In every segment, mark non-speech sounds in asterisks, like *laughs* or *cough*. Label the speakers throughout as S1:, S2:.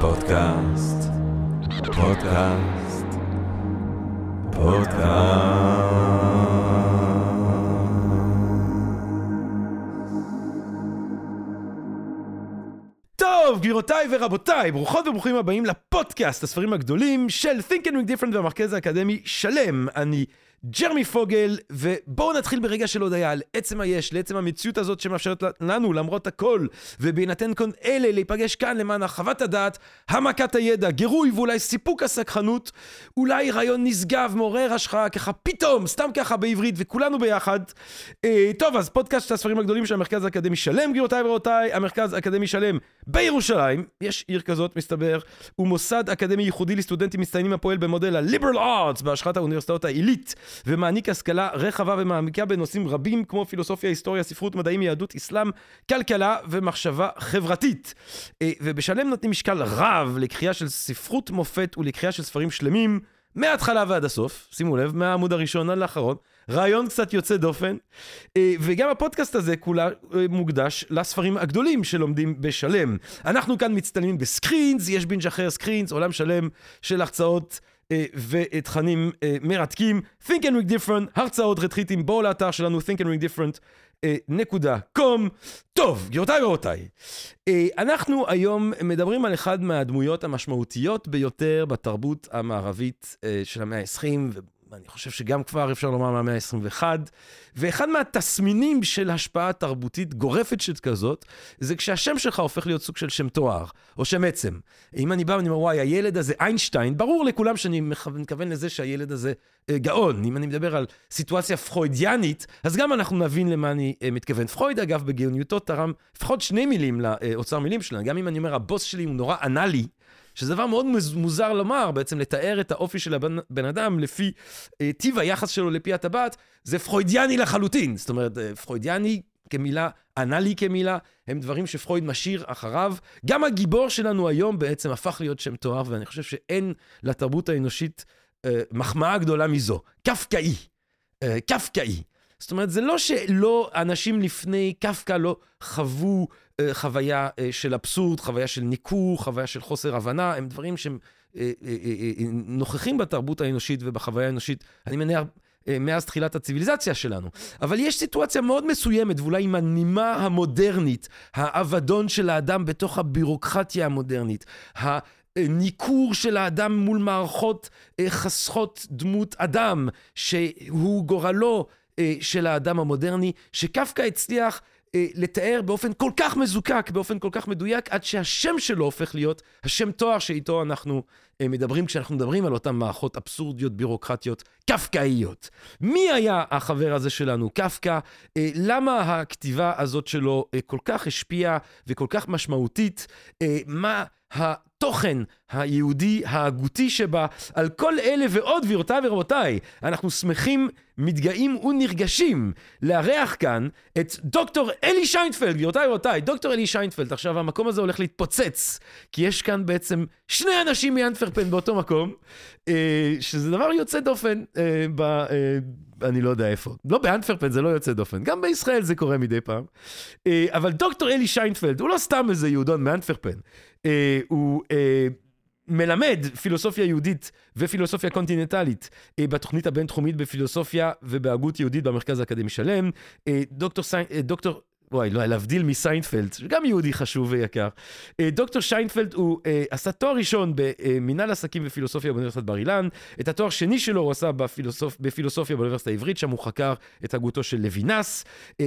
S1: פודקאסט, פודקאסט, פודקאסט. טוב, גבירותיי ורבותיי, ברוכות וברוכים הבאים לפודקאסט, הספרים הגדולים של Think and Ring Different והמרכז האקדמי שלם. אני ג'רמי פוגל, ובואו נתחיל ברגע של הודיה על עצם היש, לעצם המציאות הזאת שמאפשרת לנו, למרות הכל, ובהינתן כל אלה, להיפגש כאן למען הרחבת הדעת, העמקת הידע, גירוי ואולי סיפוק הסקחנות, אולי רעיון נשגב, מעורר השחרה, ככה פתאום, סתם ככה בעברית, וכולנו ביחד. אה, טוב, אז פודקאסט הספרים הגדולים של המרכז האקדמי שלם, גבירותיי ורבותיי, המרכז האקדמי שלם בירושלים, יש עיר כזאת, מסתבר, הוא מוסד אקדמי ייחודי לסטודנטים מצטיינים הפועל במודל ה-Liberal Arts בהשחת האוניברסיטאות העילית. ומעניק השכלה רחבה ומעמיקה בנושאים רבים כמו פילוסופיה, היסטוריה, ספרות, מדעים, יהדות, אסלאם, כלכלה ומחשבה חברתית. אה, ובשלם נותנים משקל רב לקריאה של ספרות מופת ולקריאה של ספרים שלמים, מההתחלה ועד הסוף, שימו לב, מהעמוד הראשון עד לאחרון. רעיון קצת יוצא דופן, אה, וגם הפודקאסט הזה כולה אה, מוקדש לספרים הגדולים שלומדים בשלם. אנחנו כאן מצטלמים בסקרינס, יש בינג' אחר סקרינס, עולם שלם של הרצאות. אה, ותכנים אה, מרתקים. Think and Ring Different, הרצאות רטריטים, בואו לאתר שלנו, think and ring different. נקודה קום. טוב, גבירותיי ורבותיי, אנחנו היום מדברים על אחד מהדמויות המשמעותיות ביותר בתרבות המערבית של המאה ה-20, ואני חושב שגם כבר אפשר לומר מהמאה ה-21, ואחד מהתסמינים של השפעה תרבותית גורפת שכזאת, זה כשהשם שלך הופך להיות סוג של שם תואר, או שם עצם. אם אני בא ואני אומר, וואי, הילד הזה איינשטיין, ברור לכולם שאני מתכוון לזה שהילד הזה אה, גאון. אם אני מדבר על סיטואציה פרוידיאנית, אז גם אנחנו נבין למה אני אה, מתכוון. פרויד, אגב, בגאוניותו תרם לפחות שני מילים לאוצר מילים שלנו. גם אם אני אומר, הבוס שלי הוא נורא ענה לי, שזה דבר מאוד מוזר לומר, בעצם לתאר את האופי של הבן אדם לפי אה, טיב היחס שלו לפי הטבעת, זה פרוידיאני לחלוטין. זאת אומרת, אה, פרוידיאני כמילה, ענה לי כמילה, הם דברים שפרויד משאיר אחריו. גם הגיבור שלנו היום בעצם הפך להיות שם תואר, ואני חושב שאין לתרבות האנושית אה, מחמאה גדולה מזו. קפקאי. אה, קפקאי. זאת אומרת, זה לא שלא, אנשים לפני קפקא לא חוו חוויה אה, של אבסורד, חוויה של ניכור, חוויה של חוסר הבנה, הם דברים שהם אה, נוכחים בתרבות האנושית ובחוויה האנושית, אני מניח, מאז תחילת הציוויליזציה שלנו. אבל יש סיטואציה מאוד מסוימת, ואולי עם הנימה המודרנית, האבדון של האדם בתוך הבירוקרטיה המודרנית, ניכור של האדם מול מערכות חסכות דמות אדם, שהוא גורלו של האדם המודרני, שקפקא הצליח אה, לתאר באופן כל כך מזוקק, באופן כל כך מדויק, עד שהשם שלו הופך להיות השם תואר שאיתו אנחנו אה, מדברים כשאנחנו מדברים על אותן מערכות אבסורדיות, בירוקרטיות, קפקאיות. מי היה החבר הזה שלנו, קפקא? אה, למה הכתיבה הזאת שלו אה, כל כך השפיעה וכל כך משמעותית? אה, מה התוכן היהודי ההגותי שבה, על כל אלה ועוד, גבירותיי ורבותיי, אנחנו שמחים, מתגאים ונרגשים לארח כאן את דוקטור אלי שיינפלד, גבירותיי ורבותיי, דוקטור אלי שיינפלד. עכשיו, המקום הזה הולך להתפוצץ, כי יש כאן בעצם שני אנשים מאנטוורפן באותו מקום, אה, שזה דבר יוצא דופן, אה, ב, אה, אני לא יודע איפה. לא באנטוורפן, זה לא יוצא דופן. גם בישראל זה קורה מדי פעם. אבל דוקטור אלי שיינפלד, הוא לא סתם איזה יהודון מאנטוורפן. הוא... מלמד פילוסופיה יהודית ופילוסופיה קונטיננטלית בתוכנית הבינתחומית בפילוסופיה ובהגות יהודית במרכז האקדמי שלם. דוקטור, דוקטור וואי, לא, להבדיל מסיינפלד, שגם יהודי חשוב ויקר. אה, דוקטור שיינפלד הוא uh, עשה תואר ראשון במנהל עסקים ופילוסופיה באוניברסיטת בר אילן. את התואר שני שלו הוא עשה בפילוסופ... בפילוסופיה באוניברסיטה העברית, שם הוא חקר את הגותו של לוינס.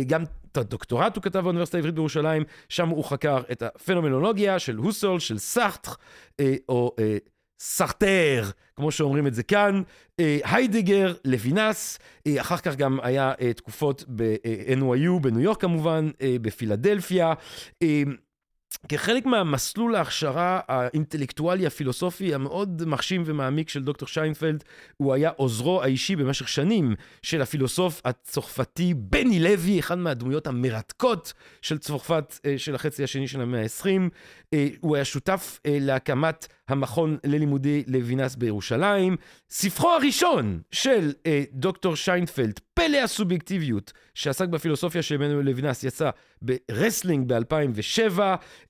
S1: גם את הדוקטורט הוא כתב באוניברסיטה העברית בירושלים, שם הוא חקר את הפנומנולוגיה של הוסול, של סארטר, או... סרטר, כמו שאומרים את זה כאן, אה, היידגר, לוינס, אה, אחר כך גם היה אה, תקופות ב-NYU, בניו יורק כמובן, בפילדלפיה. כחלק מהמסלול ההכשרה האינטלקטואלי הפילוסופי המאוד מחשים ומעמיק של דוקטור שיינפלד, הוא היה עוזרו האישי במשך שנים של הפילוסוף הצרפתי בני לוי, אחד מהדמויות המרתקות של צרפת של החצי השני של המאה ה-20. הוא היה שותף להקמת המכון ללימודי לוינס בירושלים. ספרו הראשון של דוקטור שיינפלד, פלא הסובייקטיביות, שעסק בפילוסופיה של עמנואל לוינס, יצא ברסלינג ב-2007.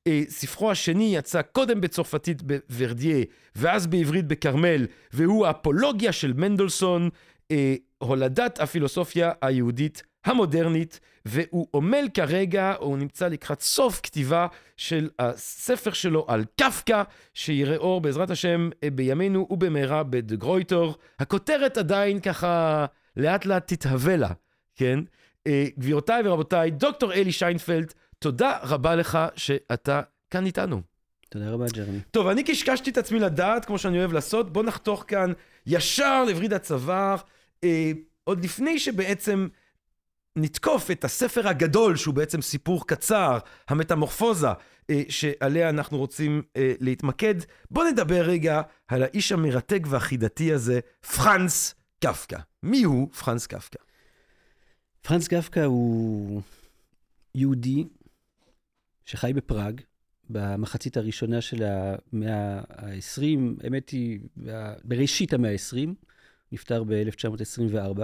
S1: אה, ספרו השני יצא קודם בצרפתית בוורדייה, ואז בעברית בכרמל, והוא האפולוגיה של מנדלסון, אה, הולדת הפילוסופיה היהודית המודרנית, והוא עמל כרגע, הוא נמצא לקראת סוף כתיבה של הספר שלו על קפקא, שיראה אור בעזרת השם אה, בימינו ובמהרה בדה גרויטור. הכותרת עדיין ככה לאט לאט תתהווה לה, כן? גבירותיי ורבותיי, דוקטור אלי שיינפלד, תודה רבה לך שאתה כאן איתנו.
S2: תודה רבה, ג'רמי.
S1: טוב, אני קשקשתי את עצמי לדעת, כמו שאני אוהב לעשות, בוא נחתוך כאן ישר לווריד הצוואר, אה, עוד לפני שבעצם נתקוף את הספר הגדול, שהוא בעצם סיפור קצר, המטמורפוזה, אה, שעליה אנחנו רוצים אה, להתמקד. בוא נדבר רגע על האיש המרתק והחידתי הזה, פרנס קפקא. מי הוא פרנס קפקא?
S2: פרנס קפקא הוא יהודי שחי בפראג במחצית הראשונה של המאה ה-20, האמת היא, בראשית המאה ה-20, נפטר ב-1924.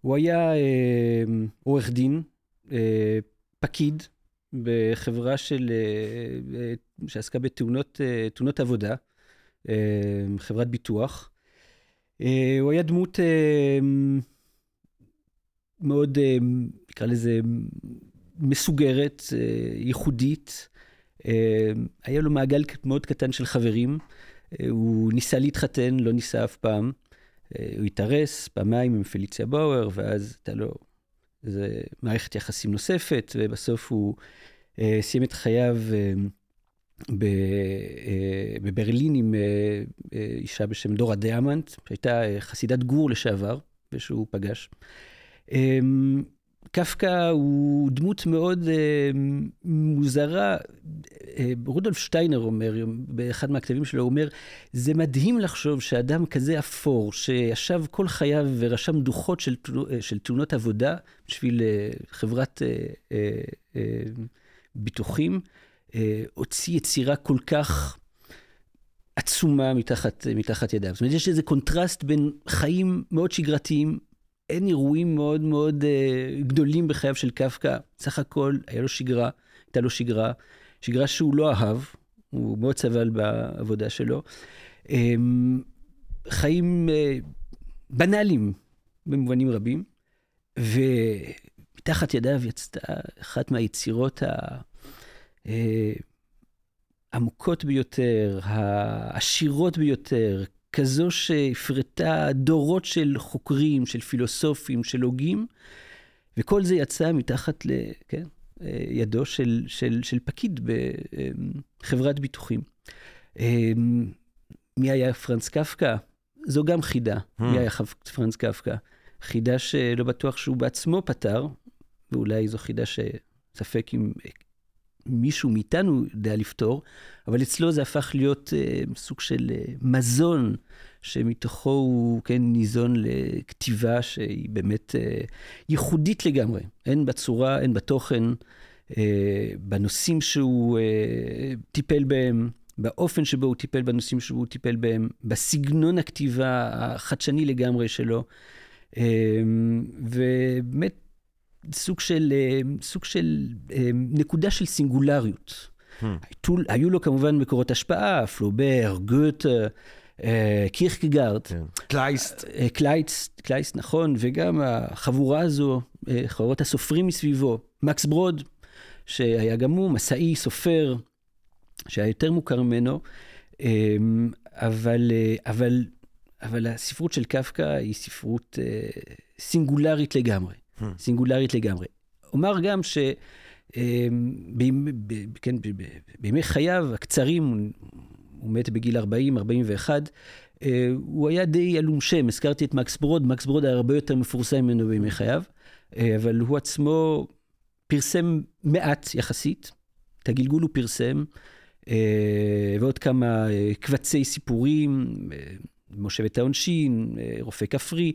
S2: הוא היה אה, עורך דין, אה, פקיד בחברה של, אה, אה, שעסקה בתאונות אה, עבודה, אה, חברת ביטוח. אה, הוא היה דמות אה, מאוד, אה, נקרא לזה, מסוגרת, אה, ייחודית. אה, היה לו מעגל מאוד קטן של חברים. אה, הוא ניסה להתחתן, לא ניסה אף פעם. הוא התארס פעמיים עם פליציה באואר, ואז הייתה לו איזו מערכת יחסים נוספת, ובסוף הוא סיים את חייו בברלין עם אישה בשם דורה דיאמנט, שהייתה חסידת גור לשעבר, ושהוא פגש. קפקא הוא דמות מאוד אה, מוזרה. אה, רודולף שטיינר אומר, באחד מהכתבים שלו, הוא אומר, זה מדהים לחשוב שאדם כזה אפור, שישב כל חייו ורשם דוחות של, אה, של תאונות עבודה בשביל אה, חברת אה, אה, אה, ביטוחים, אה, הוציא יצירה כל כך... עצומה מתחת, מתחת ידיו. זאת אומרת, יש איזה קונטרסט בין חיים מאוד שגרתיים, אין אירועים מאוד מאוד uh, גדולים בחייו של קפקא. סך הכל, היה לו שגרה, הייתה לו שגרה, שגרה שהוא לא אהב, הוא מאוד סבל בעבודה שלו. Um, חיים uh, בנאליים במובנים רבים, ומתחת ידיו יצאה אחת מהיצירות העמוקות אה, ביותר, העשירות ביותר, כזו שהפרטה דורות של חוקרים, של פילוסופים, של הוגים, וכל זה יצא מתחת ל, כן, ידו של, של, של פקיד בחברת ביטוחים. אמ, מי היה פרנס קפקא? זו גם חידה, hmm. מי היה פרנס קפקא? חידה שלא בטוח שהוא בעצמו פתר, ואולי זו חידה שספק אם מישהו מאיתנו יודע לפתור, אבל אצלו זה הפך להיות uh, סוג של uh, מזון, שמתוכו הוא כן ניזון לכתיבה שהיא באמת uh, ייחודית לגמרי, הן בצורה, הן בתוכן, uh, בנושאים שהוא uh, טיפל בהם. באופן שבו הוא טיפל בנושאים שבו הוא טיפל בהם, בסגנון הכתיבה החדשני לגמרי שלו. ובאמת, סוג של, אה, סוג של אה, נקודה של סינגולריות. Hmm. היו לו כמובן מקורות השפעה, פלובר, גוטה, אה, קירקגארד. כן.
S1: קלייסט.
S2: קלייסט, קלייסט, נכון, וגם החבורה הזו, חבורות הסופרים מסביבו, מקס ברוד, שהיה גם הוא מסאי, סופר, שהיה יותר מוכר ממנו, אבל, אבל, אבל הספרות של קפקא היא ספרות סינגולרית לגמרי. סינגולרית לגמרי. אומר גם ש... אמ, כן, בימי חייו הקצרים, הוא מת בגיל 40, 41, אה, הוא היה די עלום שם. הזכרתי את מקס ברוד, מקס ברוד היה הרבה יותר מפורסם ממנו בימי חייו, אה, אבל הוא עצמו פרסם מעט יחסית, את הגלגול הוא פרסם, אה, ועוד כמה קבצי סיפורים, מושבת העונשין, רופא כפרי.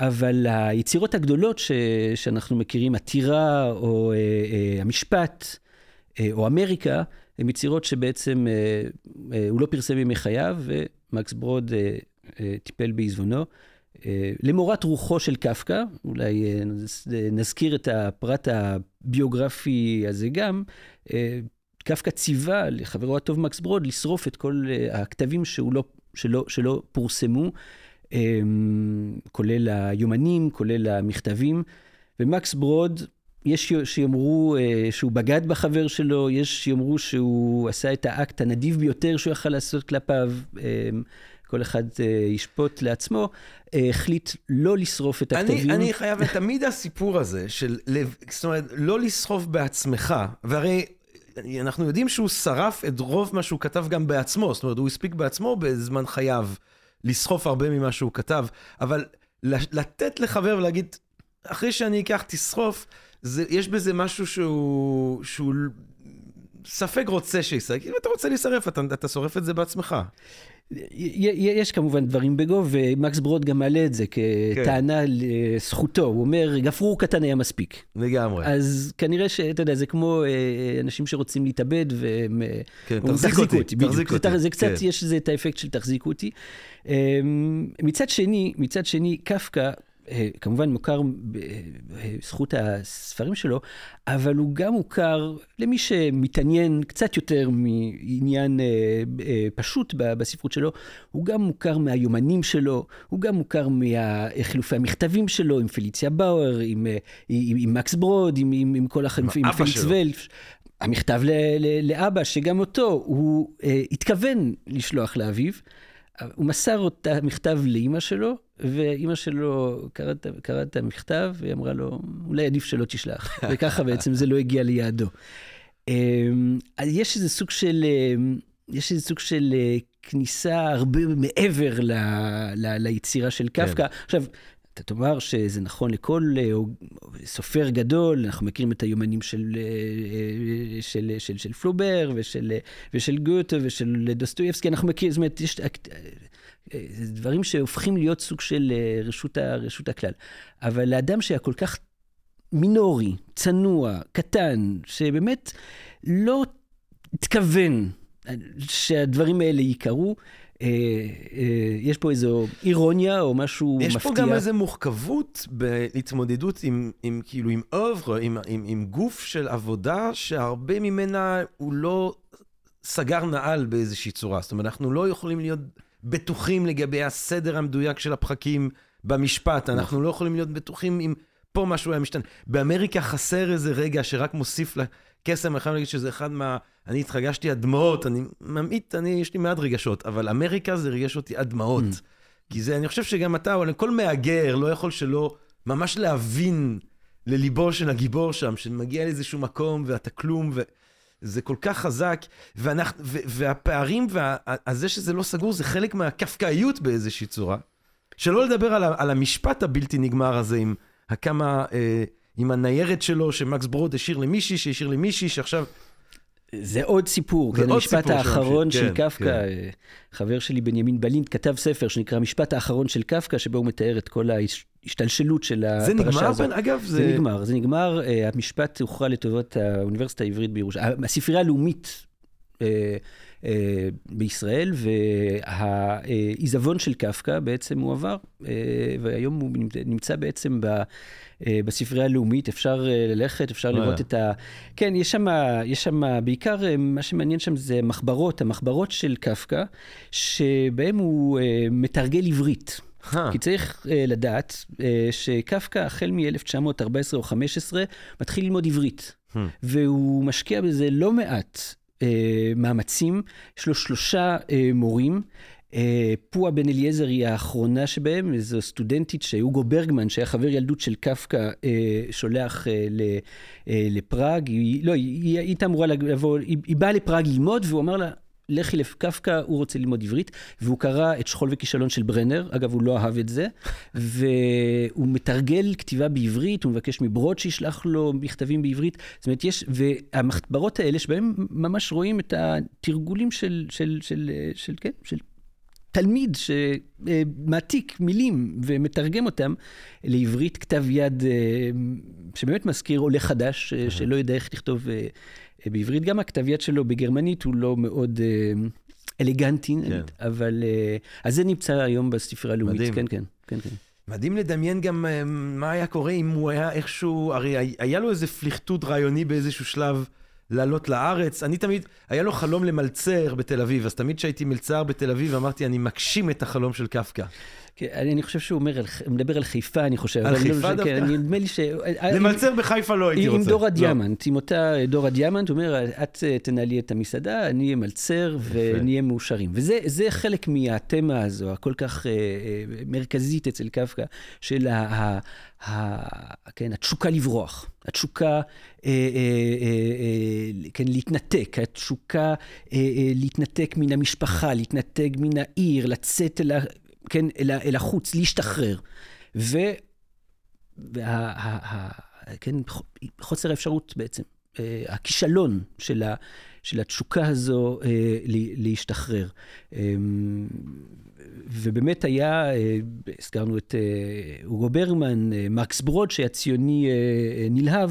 S2: אבל היצירות הגדולות ש, שאנחנו מכירים, הטירה או אה, אה, המשפט אה, או אמריקה, הן יצירות שבעצם אה, אה, הוא לא פרסם ימי חייו, ומקס ברוד אה, אה, טיפל בעיזבונו. למורת רוחו של קפקא, אולי נזכיר את הפרט הביוגרפי הזה גם, קפקא ציווה לחברו הטוב מקס ברוד לשרוף את כל הכתבים שהוא לא, שלא, שלא פורסמו, כולל היומנים, כולל המכתבים, ומקס ברוד, יש שיאמרו שהוא בגד בחבר שלו, יש שיאמרו שהוא עשה את האקט הנדיב ביותר שהוא יכל לעשות כלפיו. כל אחד ישפוט לעצמו, החליט לא לשרוף את הכתבים.
S1: אני, אני חייב, תמיד הסיפור הזה של, זאת אומרת, לא לשרוף בעצמך, והרי אנחנו יודעים שהוא שרף את רוב מה שהוא כתב גם בעצמו, זאת אומרת, הוא הספיק בעצמו בזמן חייו לסחוף הרבה ממה שהוא כתב, אבל לתת לחבר ולהגיד, אחרי שאני אקח, תסחוף, זה, יש בזה משהו שהוא, שהוא ספק רוצה שישרף. אם אתה רוצה להישרף, אתה, אתה שורף את זה בעצמך.
S2: יש כמובן דברים בגו, ומקס ברוד גם מעלה את זה כטענה כן. לזכותו. הוא אומר, גפרור קטן היה מספיק.
S1: לגמרי.
S2: אז כנראה שאתה יודע, זה כמו אה, אנשים שרוצים להתאבד, והם...
S1: אה, כן, תחזיקו אותי. אותי.
S2: תחזיק אותי. זה קצת, כן. יש לזה את האפקט של תחזיקו אותי. אמ, מצד שני, מצד שני, קפקא, כמובן מוכר בזכות הספרים שלו, אבל הוא גם מוכר למי שמתעניין קצת יותר מעניין אה, אה, פשוט בספרות שלו, הוא גם מוכר מהיומנים שלו, הוא גם מוכר מחילופי המכתבים שלו עם פליציה באואר, עם, עם, עם מקס ברוד, עם, עם, עם כל החילופים, עם פליקס וולף. המכתב ל, ל, לאבא, שגם אותו הוא אה, התכוון לשלוח לאביו. הוא מסר את המכתב לאימא שלו, ואימא שלו קראה את המכתב, והיא אמרה לו, אולי עדיף שלא תשלח. *laughs* וככה בעצם זה לא הגיע ליעדו. אמ, אז יש איזה סוג של, אמ, יש איזה סוג של אה, כניסה הרבה מעבר ל, ל, ליצירה של קפקא. כן. עכשיו, אתה תאמר שזה נכון לכל אה, סופר גדול, אנחנו מכירים את היומנים של, אה, אה, של, של, של פלובר ושל, ושל גוטה ושל דוסטויבסקי, אנחנו מכירים, זאת אומרת, יש דברים שהופכים להיות סוג של רשות, רשות הכלל. אבל לאדם שהיה כל כך מינורי, צנוע, קטן, שבאמת לא התכוון שהדברים האלה ייקרו, אה, אה, יש פה איזו אירוניה או משהו
S1: יש
S2: מפתיע.
S1: יש פה גם איזו מורכבות בהתמודדות עם, עם כאילו, עם אוברה, עם, עם, עם גוף של עבודה, שהרבה ממנה הוא לא סגר נעל באיזושהי צורה. זאת אומרת, אנחנו לא יכולים להיות בטוחים לגבי הסדר המדויק של הפחקים במשפט, אנחנו. לא יכולים להיות בטוחים אם פה משהו היה משתנה. באמריקה חסר איזה רגע שרק מוסיף לקסם, אני חייב להגיד שזה אחד מה... אני התרגשתי עד דמעות, אני ממעיט, אני, יש לי מעט רגשות, אבל אמריקה זה ריגש אותי עד דמעות. Mm. כי זה, אני חושב שגם אתה, או כל מהגר לא יכול שלא ממש להבין לליבו של הגיבור שם, שמגיע לאיזשהו מקום ואתה כלום, וזה כל כך חזק, ואנחנו, ו, והפערים, וזה שזה לא סגור, זה חלק מהקפקאיות באיזושהי צורה. שלא לדבר על, על המשפט הבלתי נגמר הזה עם הכמה, אה, עם הניירת שלו, שמקס ברוד השאיר למישהי, שהשאיר למישהי, שעכשיו...
S2: זה עוד סיפור, זה כן, המשפט האחרון של, של כן, קפקא. כן. חבר שלי בנימין בלינד כתב ספר שנקרא המשפט האחרון של קפקא, שבו הוא מתאר את כל ההשתלשלות של
S1: הפרשה הזאת. זה נגמר, בן, אגב?
S2: זה... זה נגמר, זה נגמר. אה, המשפט הוכרע לטובת האוניברסיטה העברית בירושלים. הספרייה הלאומית אה, אה, בישראל, והעיזבון של קפקא בעצם הועבר, והיום הוא נמצא בעצם ב... בספרייה הלאומית, אפשר ללכת, אפשר לראות את ה... כן, יש שם, יש שם, בעיקר מה שמעניין שם זה מחברות, המחברות של קפקא, שבהם הוא מתרגל עברית. כי צריך uh, לדעת uh, שקפקא, החל מ-1914 או 15, מתחיל ללמוד עברית. Hmm. והוא משקיע בזה לא מעט uh, מאמצים. יש לו שלושה uh, מורים. אה, פועה בן אליעזר היא האחרונה שבהם, זו סטודנטית שאוגו ברגמן, שהיה חבר ילדות של קפקא, אה, שולח אה, לפראג. היא, לא, היא הייתה אמורה לבוא, היא, היא באה לפראג ללמוד, והוא אמר לה, לכי לקפקא, הוא רוצה ללמוד עברית, והוא קרא את שכול וכישלון של ברנר, אגב, הוא לא אהב את זה, והוא מתרגל כתיבה בעברית, הוא מבקש מברוד שישלח לו מכתבים בעברית, זאת אומרת, יש, והמחברות האלה, שבהם ממש רואים את התרגולים של, של, של, של, כן, של תלמיד שמעתיק מילים ומתרגם אותם לעברית כתב יד אה, שבאמת מזכיר עולה חדש, אה, שלא יודע איך לכתוב אה, בעברית. גם הכתב יד שלו בגרמנית הוא לא מאוד אלגנטי, כן. אבל... אה, אז זה נמצא היום בספרייה הלאומית.
S1: מדהים.
S2: כן, כן, כן, כן.
S1: מדהים לדמיין גם אה, מה היה קורה אם הוא היה איכשהו, הרי היה לו איזה פליכטות רעיוני באיזשהו שלב לעלות לארץ. אני תמיד, היה לו חלום למלצר בתל אביב, אז תמיד כשהייתי מלצר בתל אביב אמרתי, אני מגשים את החלום של קפקא.
S2: כן, אני, חושב שהוא אומר, מדבר על חיפה, אני חושב.
S1: על חיפה
S2: כן,
S1: דווקא?
S2: נדמה לי ש...
S1: למלצר בחיפה לא הייתי
S2: עם
S1: רוצה.
S2: דור
S1: לא.
S2: הדיאמנט, עם אותה דור הדיאמנט, הוא אומר, את אה, תנהלי את המסעדה, אני אהיה מלצר ונהיה מאושרים. וזה זה חלק מהתמה הזו, הכל כך אה, אה, מרכזית אצל קפקא, של כן, התשוקה לברוח, התשוקה אה, אה, אה, אה, כן, להתנתק, התשוקה אה, אה, להתנתק מן המשפחה, להתנתק מן העיר, לצאת אל, ה, כן, אל, אל החוץ, להשתחרר. ו... וה, ה, ה, כן, חוסר האפשרות בעצם, אה, הכישלון של, ה, של התשוקה הזו אה, להשתחרר. אה, ובאמת היה, אה, הזכרנו את אורו ברמן, מקס ברוד, שהיה ציוני נלהב,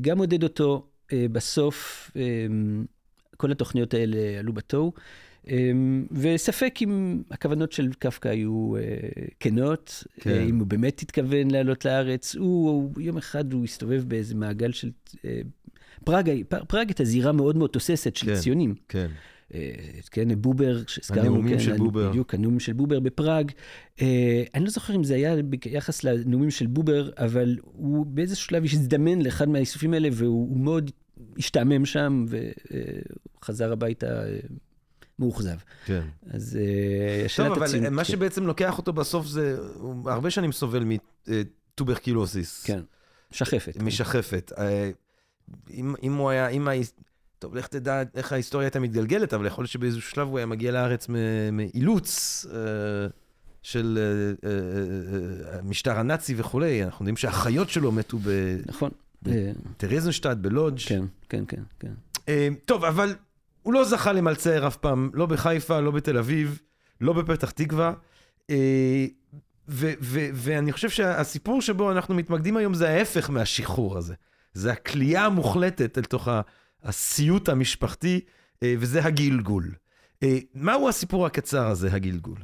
S2: גם עודד אותו בסוף, אה, כל התוכניות האלה עלו בתוהו. אמ, וספק אם הכוונות של קפקא היו אה, כנות,
S1: כן.
S2: אה, אם הוא באמת התכוון לעלות לארץ. הוא, הוא, יום אחד הוא הסתובב באיזה מעגל של... אה, פראג, פראג הייתה זירה מאוד מאוד תוססת של
S1: כן.
S2: ציונים.
S1: כן.
S2: כן, בובר, שהזכרנו,
S1: הנאומים
S2: כן,
S1: של בובר.
S2: בדיוק, הנאומים של בובר בפראג. אני לא זוכר אם זה היה ביחס לנאומים של בובר, אבל הוא באיזשהו שלב הזדמן לאחד מהאיסופים האלה, והוא הוא מאוד השתעמם שם, וחזר הביתה מאוכזב.
S1: כן.
S2: אז אה, שאלת
S1: טוב, אבל
S2: הציונות,
S1: מה
S2: כן.
S1: שבעצם לוקח אותו בסוף זה, הוא הרבה שנים סובל מטוברקילוסיס.
S2: כן, שחפת. כן.
S1: משחפת. אה, אם, אם הוא היה, אם ה... טוב, לך תדע איך ההיסטוריה הייתה מתגלגלת, אבל יכול להיות שבאיזשהו שלב הוא היה מגיע לארץ מאילוץ אה, של אה, אה, אה, המשטר הנאצי וכולי. אנחנו יודעים שהאחיות שלו מתו
S2: נכון.
S1: ב-
S2: אה,
S1: בטרזנשטט, בלודג'.
S2: כן, כן, כן, כן.
S1: אה, טוב, אבל הוא לא זכה למלצר אף פעם, לא בחיפה, לא בתל אביב, לא בפתח תקווה. אה, ו- ו- ואני חושב שהסיפור שבו אנחנו מתמקדים היום זה ההפך מהשחרור הזה. זה הכלייה המוחלטת אל תוך הסיוט המשפחתי, אה, וזה הגלגול. אה, מהו הסיפור הקצר הזה, הגלגול?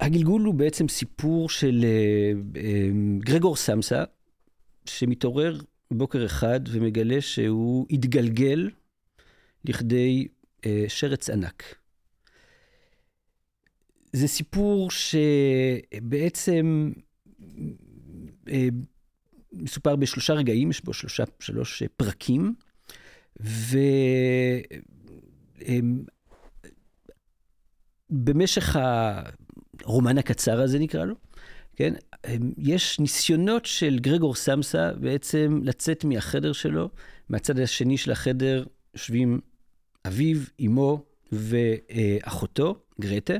S2: הגלגול הוא בעצם סיפור של גרגור סמסה, שמתעורר בוקר אחד ומגלה שהוא התגלגל לכדי אה, שרץ ענק. זה סיפור שבעצם אה, מסופר בשלושה רגעים, יש בו שלושה, שלוש אה, פרקים, ו... אה, הרומן הקצר הזה נקרא לו, כן, יש ניסיונות של גרגור סמסה בעצם לצאת מהחדר שלו, מהצד השני של החדר יושבים אביו, אמו ואחותו, גרטה.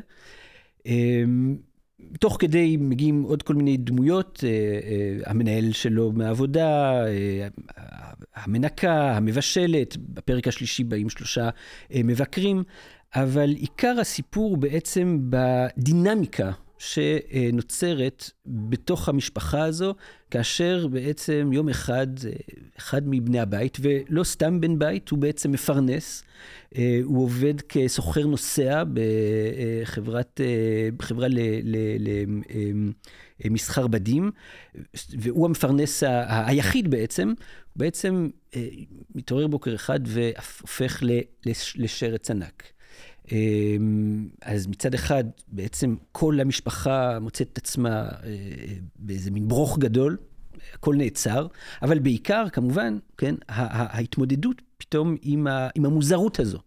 S2: אמ, תוך כדי מגיעים עוד כל מיני דמויות, אה, אה, המנהל שלו מהעבודה, אה, המנקה, המבשלת, בפרק השלישי באים שלושה מבקרים, אבל עיקר הסיפור בעצם בדינמיקה שנוצרת בתוך המשפחה הזו, כאשר בעצם יום אחד, אה, אחד מבני הבית, ולא סתם בן בית, הוא בעצם מפרנס, אה, הוא עובד כסוחר נוסע בחברת, אה, בחברה למסחר בדים, והוא המפרנס היחיד בעצם, בעצם אה, מתעורר בוקר אחד והופך ל- לש- לשרץ ענק. אמ, אז מצד אחד, בעצם כל המשפחה מוצאת את עצמה אה, באיזה מין ברוך גדול, הכל נעצר, אבל בעיקר, כמובן, כן, ההתמודדות פתאום עם, ה- עם המוזרות הזו,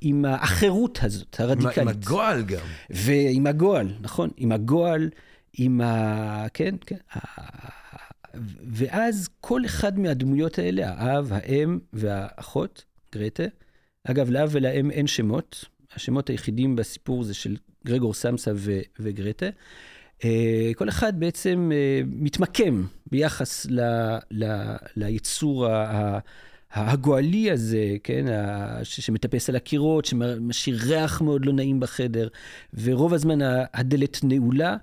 S2: עם האחרות הזאת, הרדיקלית.
S1: עם הגועל גם.
S2: ועם הגועל, נכון, עם הגועל, עם ה... כן, כן. ואז כל אחד מהדמויות האלה, האב, האם והאחות, גרטה, אגב, לאב ולאם אין שמות, השמות היחידים בסיפור זה של גרגור סמסה ו- וגרטה. אה, כל אחד בעצם אה, מתמקם ביחס ל, ל, ליצור ה- הגועלי הזה, כן, ש- שמטפס על הקירות, שמשאיר ריח מאוד לא נעים בחדר, ורוב הזמן הדלת נעולה.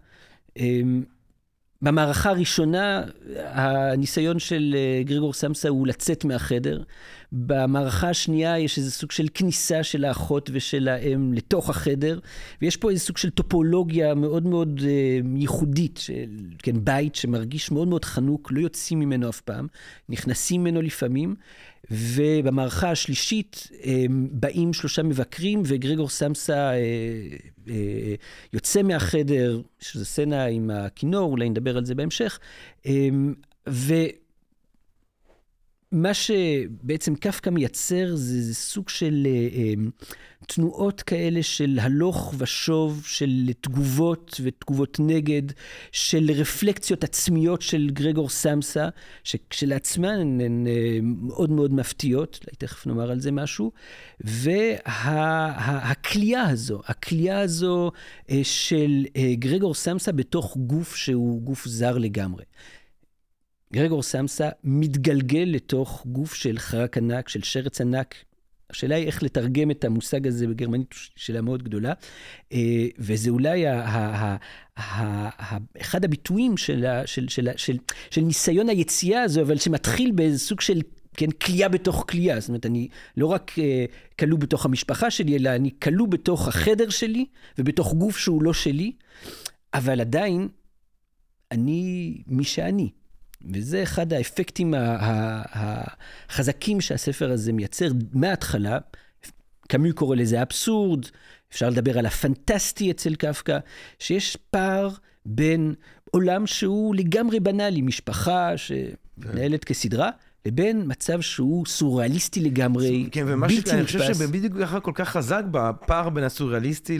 S2: במערכה הראשונה, הניסיון של אה, גרגור סמסה הוא לצאת מהחדר. במערכה השנייה יש איזה סוג של כניסה של האחות ושל האם לתוך החדר, ויש פה איזה סוג של טופולוגיה מאוד מאוד אה, ייחודית, של, כן, בית שמרגיש מאוד מאוד חנוק, לא יוצאים ממנו אף פעם, נכנסים ממנו לפעמים. ובמערכה השלישית באים שלושה מבקרים, וגרגור סמסה אה, אה, יוצא מהחדר, שזו סצנה עם הכינור, אולי נדבר על זה בהמשך. ו... מה שבעצם קפקא מייצר זה, זה סוג של אה, אה, תנועות כאלה של הלוך ושוב, של תגובות ותגובות נגד, של רפלקציות עצמיות של גרגור סמסה, שכשלעצמן הן, הן אה, מאוד מאוד מפתיעות, תכף נאמר על זה משהו, והכלייה וה, הזו, הכלייה הזו אה, של אה, גרגור סמסה בתוך גוף שהוא גוף זר לגמרי. גרגור סמסה מתגלגל לתוך גוף של חרק ענק, של שרץ ענק. השאלה היא איך לתרגם את המושג הזה בגרמנית, שאלה מאוד גדולה. אה, וזה אולי ה, ה, ה, ה, אחד הביטויים של, של, של, של, של ניסיון היציאה הזו, אבל שמתחיל באיזה סוג של כן, כליאה בתוך כליאה. זאת אומרת, אני לא רק uh, כלוא בתוך המשפחה שלי, אלא אני כלוא בתוך החדר שלי ובתוך גוף שהוא לא שלי, אבל עדיין אני מי שאני. וזה אחד האפקטים החזקים שהספר הזה מייצר מההתחלה. קאמי קורא לזה אבסורד, אפשר לדבר על הפנטסטי אצל קפקא, שיש פער בין עולם שהוא לגמרי בנאלי, משפחה שמנהלת כסדרה, לבין מצב שהוא סוריאליסטי לגמרי,
S1: כן, ומה בלתי נתפס. אני חושב שבדיוק ככה כל כך חזק בפער בין הסוריאליסטי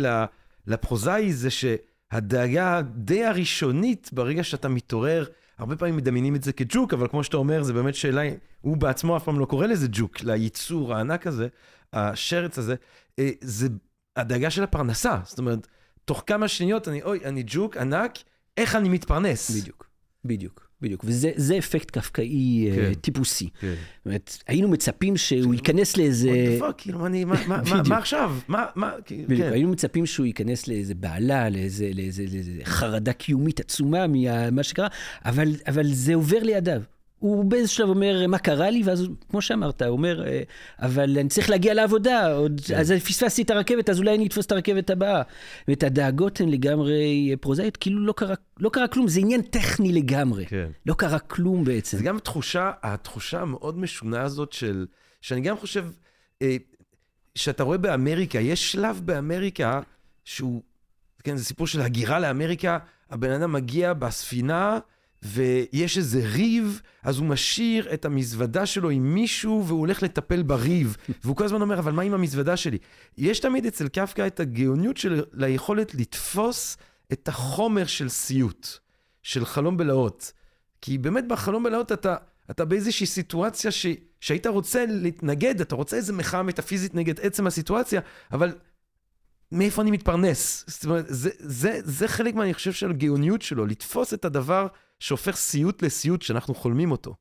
S1: לפרוזאי, זה שהדאגה די הראשונית, ברגע שאתה מתעורר, הרבה פעמים מדמיינים את זה כג'וק, אבל כמו שאתה אומר, זה באמת שאלה, הוא בעצמו אף פעם לא קורא לזה ג'וק, ליצור הענק הזה, השרץ הזה, אה, זה הדאגה של הפרנסה. זאת אומרת, תוך כמה שניות אני, אוי, אני ג'וק ענק, איך אני מתפרנס?
S2: בדיוק, בדיוק. בדיוק, וזה אפקט קפקאי אה, כן, טיפוסי. כן. זאת אומרת, היינו מצפים שהוא ייכנס לאיזה...
S1: what the fuck, כאילו, מה, מה, מה, מה עכשיו? מה, מה,
S2: בדיוק, כן. היינו מצפים שהוא ייכנס לאיזה בעלה, לאיזה, לאיזה, לאיזה חרדה קיומית עצומה ממה שקרה, אבל, אבל זה עובר לידיו. הוא באיזה שלב אומר, מה קרה לי? ואז, כמו שאמרת, הוא אומר, אה, אבל אני צריך להגיע לעבודה, עוד, כן. אז פספסתי את הרכבת, אז אולי אני אתפוס את הרכבת הבאה. ואת הדאגות הן לגמרי פרוזאיות, כאילו לא קרה, לא קרה כלום, זה עניין טכני לגמרי. כן. לא קרה כלום בעצם.
S1: זה גם תחושה, התחושה המאוד משונה הזאת של, שאני גם חושב, אה, שאתה רואה באמריקה, יש שלב באמריקה שהוא, כן, זה סיפור של הגירה לאמריקה, הבן אדם מגיע בספינה, ויש איזה ריב, אז הוא משאיר את המזוודה שלו עם מישהו והוא הולך לטפל בריב. *laughs* והוא כל הזמן אומר, אבל מה עם המזוודה שלי? יש תמיד אצל קפקא את הגאוניות של היכולת לתפוס את החומר של סיוט, של חלום בלהות. כי באמת בחלום בלהות אתה, אתה באיזושהי סיטואציה ש, שהיית רוצה להתנגד, אתה רוצה איזו מחאה מטאפיזית נגד עצם הסיטואציה, אבל מאיפה אני מתפרנס? זאת אומרת, זה, זה, זה חלק מה, אני חושב, של הגאוניות שלו, לתפוס את הדבר שהופך סיוט לסיוט שאנחנו חולמים אותו.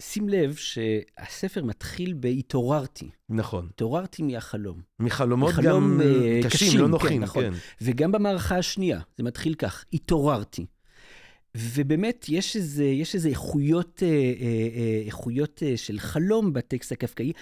S2: שים לב שהספר מתחיל ב"התעוררתי".
S1: נכון.
S2: התעוררתי מהחלום.
S1: מחלומות גם uh, קשים, קשים, לא נוחים,
S2: כן, נכון. כן. וגם במערכה השנייה, זה מתחיל כך, התעוררתי. ובאמת, יש איזה, יש איזה איכויות, אה, אה, איכויות של חלום בטקסט הקפקאי.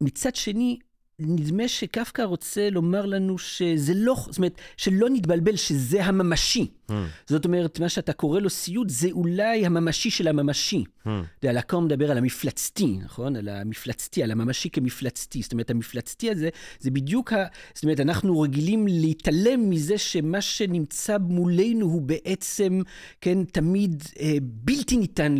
S2: מצד שני, נדמה שקפקא רוצה לומר לנו שזה לא, זאת אומרת, שלא נתבלבל שזה הממשי. Mm. זאת אומרת, מה שאתה קורא לו סיוט זה אולי הממשי של הממשי. Mm. לקום מדבר על המפלצתי, נכון? על המפלצתי, על הממשי כמפלצתי. זאת אומרת, המפלצתי הזה, זה בדיוק ה... זאת אומרת, אנחנו רגילים להתעלם מזה שמה שנמצא מולנו הוא בעצם, כן, תמיד אה, בלתי ניתן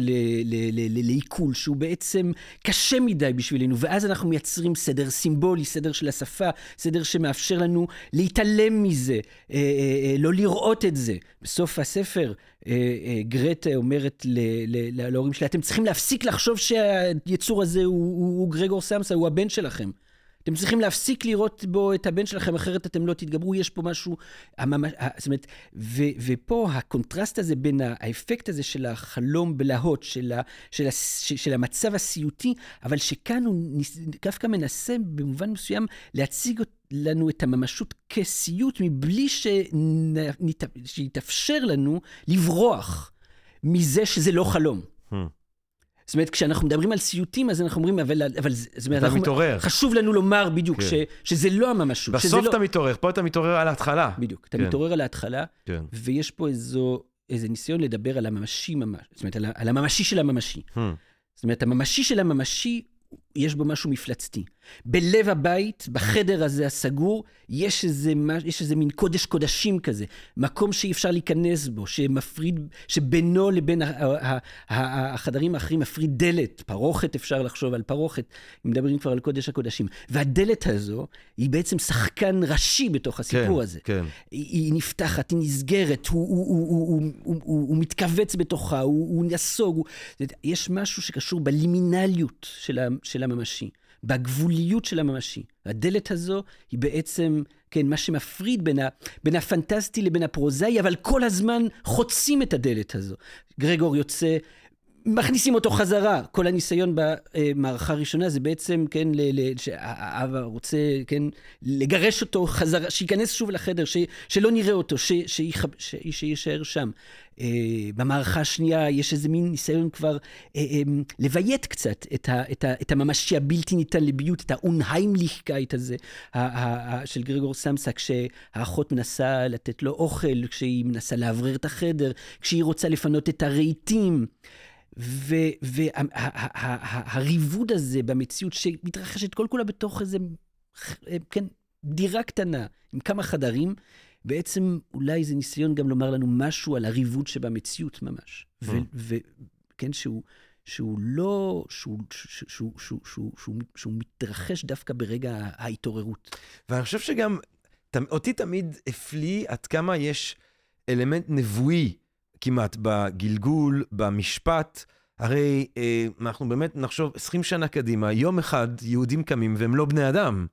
S2: לעיכול, שהוא בעצם קשה מדי בשבילנו, ואז אנחנו מייצרים סדר סימבולי, סדר של השפה, סדר שמאפשר לנו להתעלם מזה, אה, אה, אה, לא לראות את זה. בסוף הספר, אה, אה, גרטה אומרת להורים שלה, אתם צריכים להפסיק לחשוב שהיצור הזה הוא, גרגור סמסה, הוא הבן שלכם. אתם צריכים להפסיק לראות בו את הבן שלכם, אחרת אתם לא תתגברו, יש פה משהו, הממש, זאת אומרת, ו, ופה הקונטרסט הזה בין האפקט הזה של החלום בלהות, של, ה, של, ה, של המצב הסיוטי, אבל שכאן הוא דווקא מנסה במובן מסוים להציג לנו את הממשות כסיוט, מבלי שיתאפשר לנו לברוח מזה שזה לא חלום. Hmm. זאת אומרת, כשאנחנו מדברים על סיוטים, אז אנחנו אומרים, אבל, אבל זאת אומרת,
S1: אתה
S2: אנחנו,
S1: מתעורר.
S2: חשוב לנו לומר בדיוק
S1: כן.
S2: ש, שזה לא הממשות.
S1: בסוף
S2: לא...
S1: אתה מתעורר, פה אתה מתעורר על ההתחלה.
S2: בדיוק. אתה
S1: כן.
S2: מתעורר על ההתחלה,
S1: כן.
S2: ויש פה איזו, איזה ניסיון לדבר על הממשי ממש, זאת אומרת, על, על הממשי של הממשי.
S1: Hmm.
S2: זאת אומרת, הממשי של הממשי, יש בו משהו מפלצתי. בלב הבית, בחדר הזה הסגור, יש איזה, יש איזה מין קודש קודשים כזה. מקום שאי אפשר להיכנס בו, שמפריד, שבינו לבין החדרים האחרים מפריד דלת. פרוכת, אפשר לחשוב על פרוכת, אם מדברים כבר על קודש הקודשים. והדלת הזו, היא בעצם שחקן ראשי בתוך הסיפור
S1: כן,
S2: הזה.
S1: כן.
S2: היא, היא נפתחת, היא נסגרת, הוא, הוא, הוא, הוא, הוא, הוא, הוא, הוא מתכווץ בתוכה, הוא, הוא נסוג. הוא... יש משהו שקשור בלימינליות של, ה, של הממשי, בגבוליות של הממשי. הדלת הזו היא בעצם, כן, מה שמפריד בין, ה, בין הפנטסטי לבין הפרוזאי, אבל כל הזמן חוצים את הדלת הזו. גרגור יוצא... מכניסים אותו חזרה. כל הניסיון במערכה הראשונה זה בעצם, כן, שהאבא רוצה, כן, לגרש אותו חזרה, שייכנס שוב לחדר, ש, שלא נראה אותו, ש, שיח, ש, שיישאר שם. אה, במערכה השנייה יש איזה מין ניסיון כבר אה, אמ, לביית קצת את, ה, את, ה, את הממשי הבלתי ניתן לביות, את ה Unheimlichkeit הזה של גרגור סמסה, כשהאחות מנסה לתת לו אוכל, כשהיא מנסה לאוורר את החדר, כשהיא רוצה לפנות את הרהיטים. והריבוד הזה במציאות שמתרחשת כל כולה בתוך איזה, כן, דירה קטנה עם כמה חדרים, בעצם אולי זה ניסיון גם לומר לנו משהו על הריבוד שבמציאות ממש. וכן, שהוא, שהוא לא, שהוא, שהוא, שהוא, שהוא, שהוא, שהוא, שהוא מתרחש דווקא ברגע ההתעוררות.
S1: ואני חושב שגם, ת- אותי תמיד הפליא עד כמה יש אלמנט נבואי כמעט בגלגול, במשפט. הרי אה, אנחנו באמת נחשוב 20 שנה קדימה, יום אחד יהודים קמים והם לא בני אדם.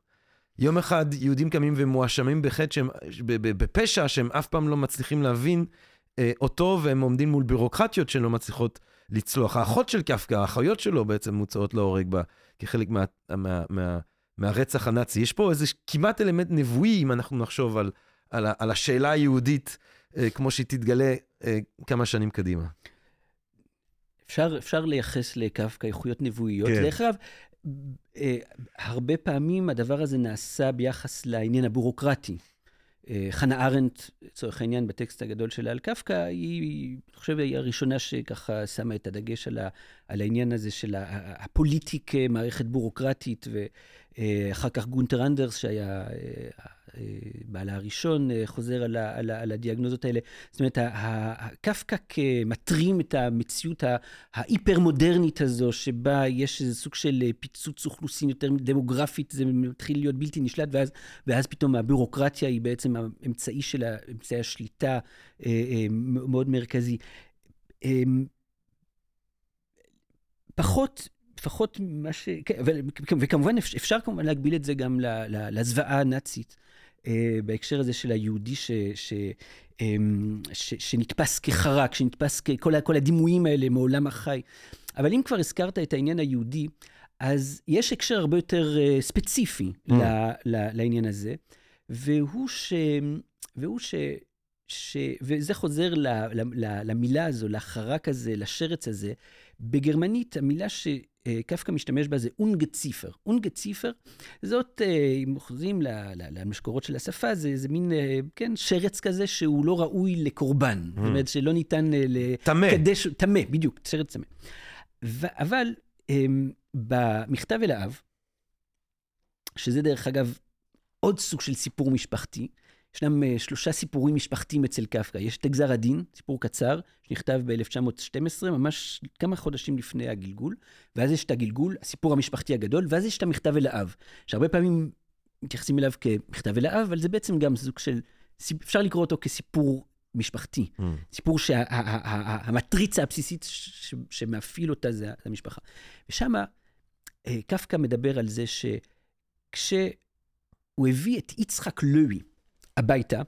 S1: יום אחד יהודים קמים ומואשמים בחטא שהם, בפשע שהם אף פעם לא מצליחים להבין אה, אותו, והם עומדים מול בירוקרטיות שלא מצליחות לצלוח. האחות של קפקא, האחיות שלו בעצם מוצאות להורג בה כחלק מה, מה, מה, מהרצח הנאצי. יש פה איזה כמעט אלמנט נבואי, אם אנחנו נחשוב על, על, על השאלה היהודית, אה, כמו שהיא תתגלה אה, כמה שנים קדימה.
S2: אפשר, אפשר לייחס לקפקא איכויות נבואיות.
S1: כן.
S2: דרך אגב, הרבה פעמים הדבר הזה נעשה ביחס לעניין הבירוקרטי. אה, חנה ארנדט, לצורך העניין, בטקסט הגדול שלה על קפקא, היא, אני חושב, היא הראשונה שככה שמה את הדגש על, ה, על העניין הזה של ה- ה- הפוליטי כמערכת בירוקרטית, ואחר כך גונטר אנדרס, שהיה אה, אה, בעלה הראשון, אה, חוזר על, על, על הדיאגנוזות האלה. זאת אומרת, קפקא כמטרים את המציאות ההיפר-מודרנית הזו, שבה יש איזה סוג של אה, פיצוץ אוכלוסין יותר דמוגרפית, זה מתחיל להיות בלתי נשלט, ואז, ואז פתאום הבירוקרטיה היא בעצם האמצעי של אמצעי השליטה אה, אה, מאוד מרכזי. אה, פחות, לפחות מה ש... כן, וכמובן אפשר, כמובן להגביל את זה גם לזוועה הנאצית, אה, בהקשר הזה של היהודי ש... ש אמ, ש, שנתפס כחרק, שנתפס ככל כל הדימויים האלה מעולם החי. אבל אם כבר הזכרת את העניין היהודי, אז יש הקשר הרבה יותר uh, ספציפי
S1: Mm.
S2: ל, ל, לעניין הזה, והוא ש... והוא ש... ש... וזה חוזר ל, ל, ל, למילה הזו, לחרק הזה, לשרץ הזה. בגרמנית, המילה שקפקא משתמש בה זה אונגציפר. אונגציפר, זאת, אה, אם חוזרים ל- ל- למשקורות של השפה, זה, זה מין, אה, כן, שרץ כזה שהוא לא ראוי לקורבן. זאת אומרת, שלא ניתן אה, ל...
S1: טמא.
S2: לקדש, טמא, בדיוק, שרץ טמא. ו- אבל אמ, במכתב אל האב, שזה דרך אגב עוד סוג של סיפור משפחתי, ישנם אה, שלושה סיפורים משפחתיים אצל קפקא. יש את גזר הדין, סיפור קצר, שנכתב ב-1912, ממש כמה חודשים לפני הגלגול, ואז יש את הגלגול, הסיפור המשפחתי הגדול, ואז יש את המכתב אל האב, שהרבה פעמים מתייחסים אליו כמכתב אל האב, אבל זה בעצם גם סוג של, אפשר לקרוא אותו כסיפור משפחתי.
S1: Mm.
S2: סיפור שהמטריצה הבסיסית ש- שמאפיל אותה זה המשפחה. ושם קפקא מדבר על זה שכשהוא הביא את יצחק לוי הביתה,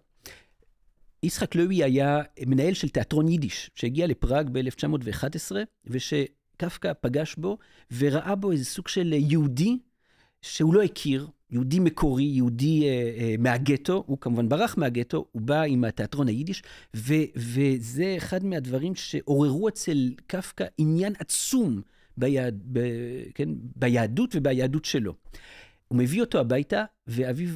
S2: יצחק לוי היה מנהל של תיאטרון יידיש, שהגיע לפראג ב-1911, ושקפקא פגש בו וראה בו איזה סוג של יהודי שהוא לא הכיר, יהודי מקורי, יהודי אה, אה, מהגטו, הוא כמובן ברח מהגטו, הוא בא עם התיאטרון היידיש, ו, וזה אחד מהדברים שעוררו אצל קפקא עניין עצום ביהד, ב, כן, ביהדות וביהדות שלו. הוא מביא אותו הביתה, ואביו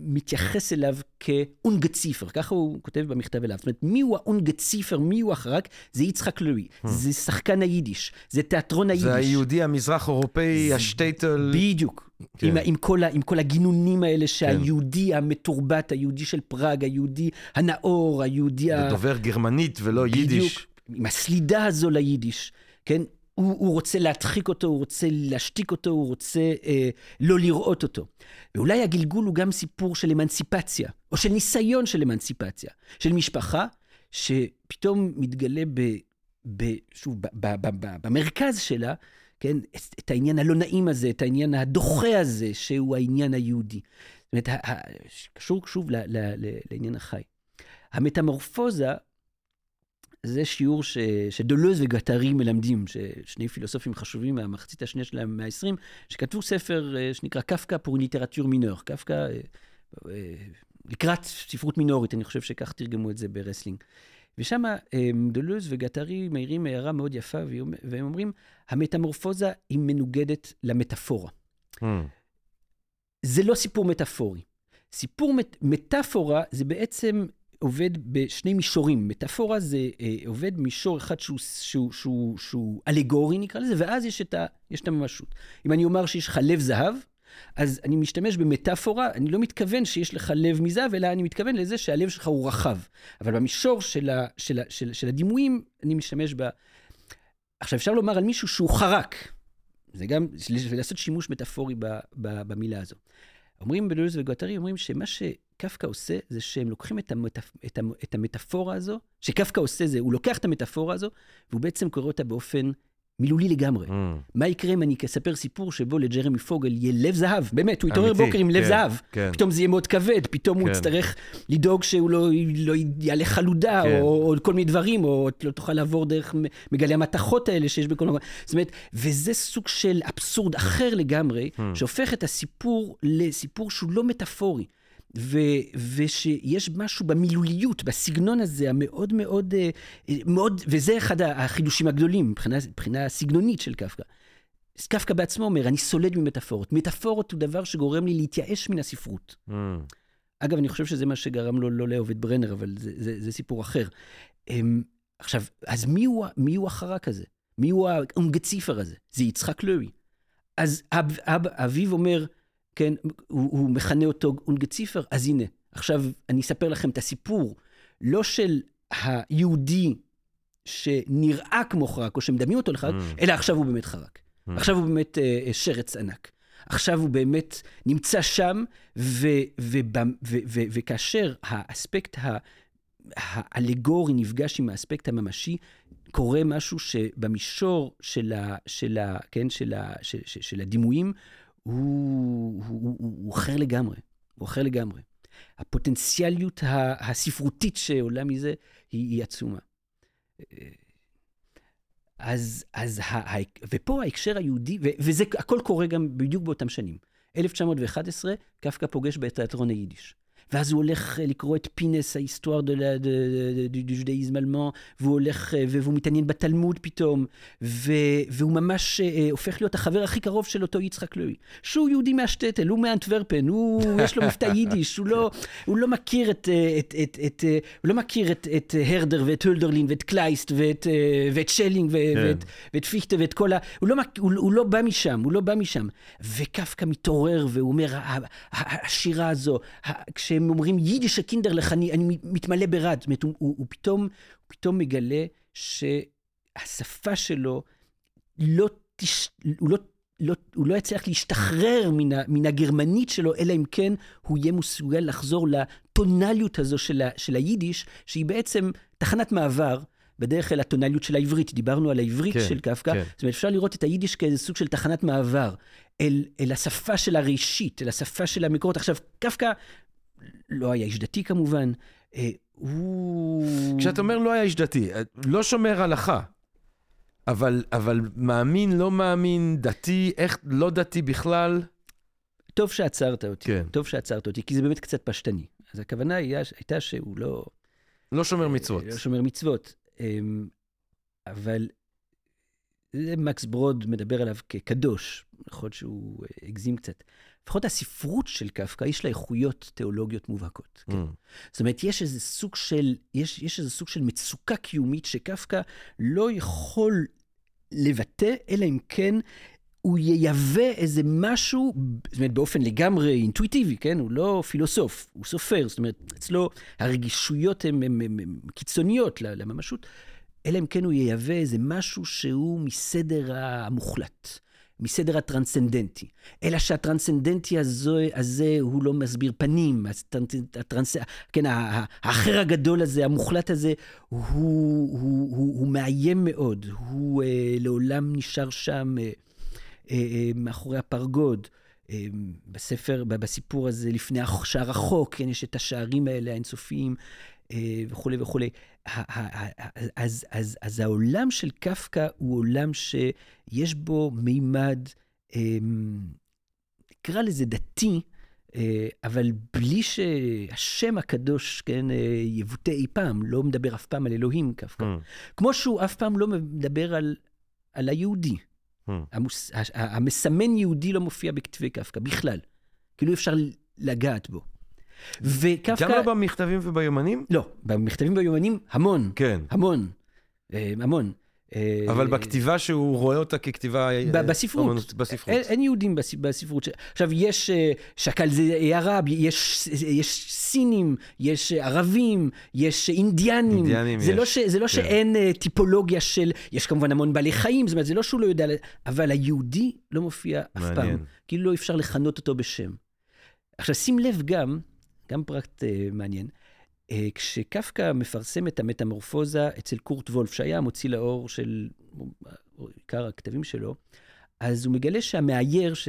S2: מתייחס אליו כאונגציפר, ככה הוא כותב במכתב אליו. זאת אומרת, מי הוא האונגציפר, מי הוא החרק? זה יצחק לואי, hmm. זה שחקן היידיש, זה תיאטרון היידיש.
S1: זה היהודי המזרח-אירופאי, זה... השטייטל.
S2: בדיוק. כן. עם, עם, כל ה, עם כל הגינונים האלה שהיהודי כן. המתורבת, היהודי של פראג, היהודי הנאור, היהודי
S1: ה... דובר גרמנית ולא בדיוק, יידיש.
S2: בדיוק, עם הסלידה הזו ליידיש, כן? הוא, הוא רוצה להדחיק אותו, הוא רוצה להשתיק אותו, הוא רוצה אה, לא לראות אותו. ואולי הגלגול הוא גם סיפור של אמנציפציה, או של ניסיון של אמנציפציה, של משפחה שפתאום מתגלה ב, ב, שוב, ב, ב, ב, ב, במרכז שלה, כן, את, את העניין הלא נעים הזה, את העניין הדוחה הזה, שהוא העניין היהודי. זאת אומרת, קשור שוב ל, ל, ל, לעניין החי. המטמורפוזה זה שיעור ש, שדולוז וגטרי מלמדים, שני פילוסופים חשובים מהמחצית השנייה של המאה ה-20, שכתבו ספר אה, שנקרא קפקא pour littérature mineure. קפקא, אה, אה, לקראת ספרות מינורית, אני חושב שכך תרגמו את זה ברסלינג. ושם דולוז וגטרי מעירים הערה מאוד יפה, והם אומרים, המטמורפוזה היא מנוגדת למטאפורה. Hmm. זה לא סיפור מטאפורי. סיפור מט, מטאפורה זה בעצם עובד בשני מישורים. מטאפורה זה אה, עובד מישור אחד שהוא, שהוא, שהוא, שהוא אלגורי, נקרא לזה, ואז יש את, ה, יש את הממשות. אם אני אומר שיש לך לב זהב, אז אני משתמש במטאפורה, אני לא מתכוון שיש לך לב מזהב, אלא אני מתכוון לזה שהלב שלך הוא רחב. אבל במישור של, ה, של, ה, של, של הדימויים, אני משתמש ב... עכשיו, אפשר לומר על מישהו שהוא חרק. זה גם, לעשות שימוש מטאפורי במילה הזו. אומרים בלוז וגואטרי, אומרים שמה שקפקא עושה, זה שהם לוקחים את, המטפ... את, המ... את המטאפורה הזו, שקפקא עושה זה, הוא לוקח את המטאפורה הזו, והוא בעצם קורא אותה באופן מילולי לגמרי. Mm. מה יקרה אם אני אספר סיפור שבו לג'רמי פוגל יהיה לב זהב? באמת, הוא יתעורר בוקר עם לב כן, זהב. כן. פתאום זה יהיה מאוד כבד, פתאום כן. הוא יצטרך לדאוג שהוא לא, לא יעלה חלודה, כן. או, או כל מיני דברים, או לא תוכל לעבור דרך מגלי המתכות האלה שיש בכל מקום. זאת אומרת, וזה סוג של אבסורד אחר לגמרי, mm. שהופך את הסיפור לסיפור שהוא לא מטאפורי. ו, ושיש משהו במילוליות, בסגנון הזה, המאוד מאוד, אה, מאוד, וזה אחד החידושים הגדולים מבחינה, מבחינה סגנונית של קפקא. קפקא בעצמו אומר, אני סולד ממטאפורות. מטאפורות הוא דבר שגורם לי להתייאש מן הספרות. Mm. אגב, אני חושב שזה מה שגרם לו לא לאהוב את ברנר, אבל זה, זה, זה סיפור אחר. אמ, עכשיו, אז מי הוא, מי הוא החרק הזה? מי הוא האונגציפר הזה? זה יצחק לואי. אז אב, אב, אביו אומר, כן, הוא, הוא מכנה אותו אונגציפר, אז הנה, עכשיו אני אספר לכם את הסיפור, לא של היהודי שנראה כמו חרק, או שמדמים אותו לחרק, mm. אלא עכשיו הוא באמת חרק. Mm. עכשיו הוא באמת uh, שרץ ענק. עכשיו הוא באמת נמצא שם, ו, ו, ו, ו, ו, וכאשר האספקט האלגורי נפגש עם האספקט הממשי, קורה משהו שבמישור של, ה, של, ה, כן, של, ה, של, של, של הדימויים, הוא, הוא, הוא, הוא אחר לגמרי, הוא אחר לגמרי. הפוטנציאליות הספרותית שעולה מזה היא, היא עצומה. אז, אז ה, ופה ההקשר היהודי, ו, וזה הכל קורה גם בדיוק באותם שנים. 1911, קפקא פוגש בתיאטרון היידיש. ואז הוא הולך אה, לקרוא את פינס, ההיסטואר דו ג'ודאיזם אלמן, והוא הולך, אה, והוא מתעניין בתלמוד פתאום, והוא ממש אה, הופך להיות החבר הכי קרוב של אותו יצחק לואי. שהוא יהודי מהשטטל, הוא מאנטוורפן, הוא, *laughs* יש לו מבטא יידיש, הוא לא, הוא לא מכיר את, את, את, את, הוא לא מכיר את, את הרדר ואת הולדרלין ואת קלייסט ואת, ואת שלינג ו, כן. ואת, ואת פיכטה ואת כל ה... הוא לא, הוא, הוא לא בא משם, הוא לא בא משם. וקפקא מתעורר והוא אומר, השירה הזו, כש... כשהם אומרים יידיש הקינדרלך, אני, אני מתמלא ברד. זאת אומרת, הוא, הוא, הוא, פתאום, הוא פתאום מגלה שהשפה שלו לא, תש... הוא לא לא, הוא לא יצליח להשתחרר מן, ה, מן הגרמנית שלו, אלא אם כן הוא יהיה מסוגל לחזור לטונליות הזו של, ה, של היידיש, שהיא בעצם תחנת מעבר בדרך אל הטונליות של העברית. דיברנו על העברית כן, של קפקא. כן. זאת אומרת, אפשר לראות את היידיש כאיזה סוג של תחנת מעבר אל, אל השפה של הראשית, אל השפה של המקורות. עכשיו, קפקא לא היה איש דתי כמובן. אה, הוא...
S1: כשאתה אומר לא היה איש דתי, אה, לא שומר הלכה, אבל, אבל מאמין, לא מאמין, דתי, איך לא דתי בכלל?
S2: טוב שעצרת אותי, כן. טוב שעצרת אותי, כי זה באמת קצת פשטני. אז הכוונה היה, הייתה שהוא לא...
S1: לא שומר מצוות.
S2: לא שומר מצוות. אמ, אבל מקס ברוד מדבר עליו כקדוש, יכול להיות שהוא אה, הגזים קצת. לפחות הספרות של קפקא, יש לה איכויות תיאולוגיות מובהקות. כן?
S1: Mm.
S2: זאת אומרת, יש איזה סוג של, יש, יש איזה סוג של מצוקה קיומית שקפקא לא יכול לבטא, אלא אם כן הוא ייבא איזה משהו, זאת אומרת, באופן לגמרי אינטואיטיבי, כן? הוא לא פילוסוף, הוא סופר. זאת אומרת, אצלו הרגישויות הן קיצוניות לממשות, אלא אם כן הוא ייבא איזה משהו שהוא מסדר המוחלט. מסדר הטרנסצנדנטי. אלא שהטרנסצנדנטי הזה, הזה הוא לא מסביר פנים, הטרנס... כן, האחר הגדול הזה, המוחלט הזה, הוא, הוא, הוא, הוא מאיים מאוד, הוא אה, לעולם נשאר שם אה, אה, מאחורי הפרגוד. אה, בספר, בסיפור הזה, לפני השער החוק, כן, יש את השערים האלה האינסופיים אה, וכולי וכולי. אז, אז, אז העולם של קפקא הוא עולם שיש בו מימד, נקרא לזה דתי, אבל בלי שהשם הקדוש, כן, יבוטא אי פעם, לא מדבר אף פעם על אלוהים קפקא. Mm. כמו שהוא אף פעם לא מדבר על, על היהודי. Hmm. המוס, המסמן יהודי לא מופיע בכתבי קפקא בכלל. כאילו אפשר לגעת בו.
S1: וקפקא... גם לא במכתבים וביומנים?
S2: לא, במכתבים וביומנים המון.
S1: כן.
S2: המון. אה, המון.
S1: אה, אבל בכתיבה שהוא רואה אותה ככתיבה...
S2: אה, בספרות.
S1: בספרות.
S2: אין, אין יהודים בספרות. עכשיו, יש שקל זה ערב, יש, יש סינים, יש ערבים, יש אינדיאנים.
S1: אינדיאנים
S2: זה
S1: יש.
S2: לא, ש, זה לא כן. שאין טיפולוגיה של... יש כמובן המון בעלי חיים, זאת אומרת, זה לא שהוא לא יודע... אבל היהודי לא מופיע מעניין. אף פעם. כאילו לא אפשר לכנות אותו בשם. עכשיו, שים לב גם, גם פרקט uh, מעניין. Uh, כשקפקא מפרסם את המטמורפוזה אצל קורט וולף, שהיה המוציא לאור של עיקר הכתבים שלו, אז הוא מגלה שהמאייר, ש...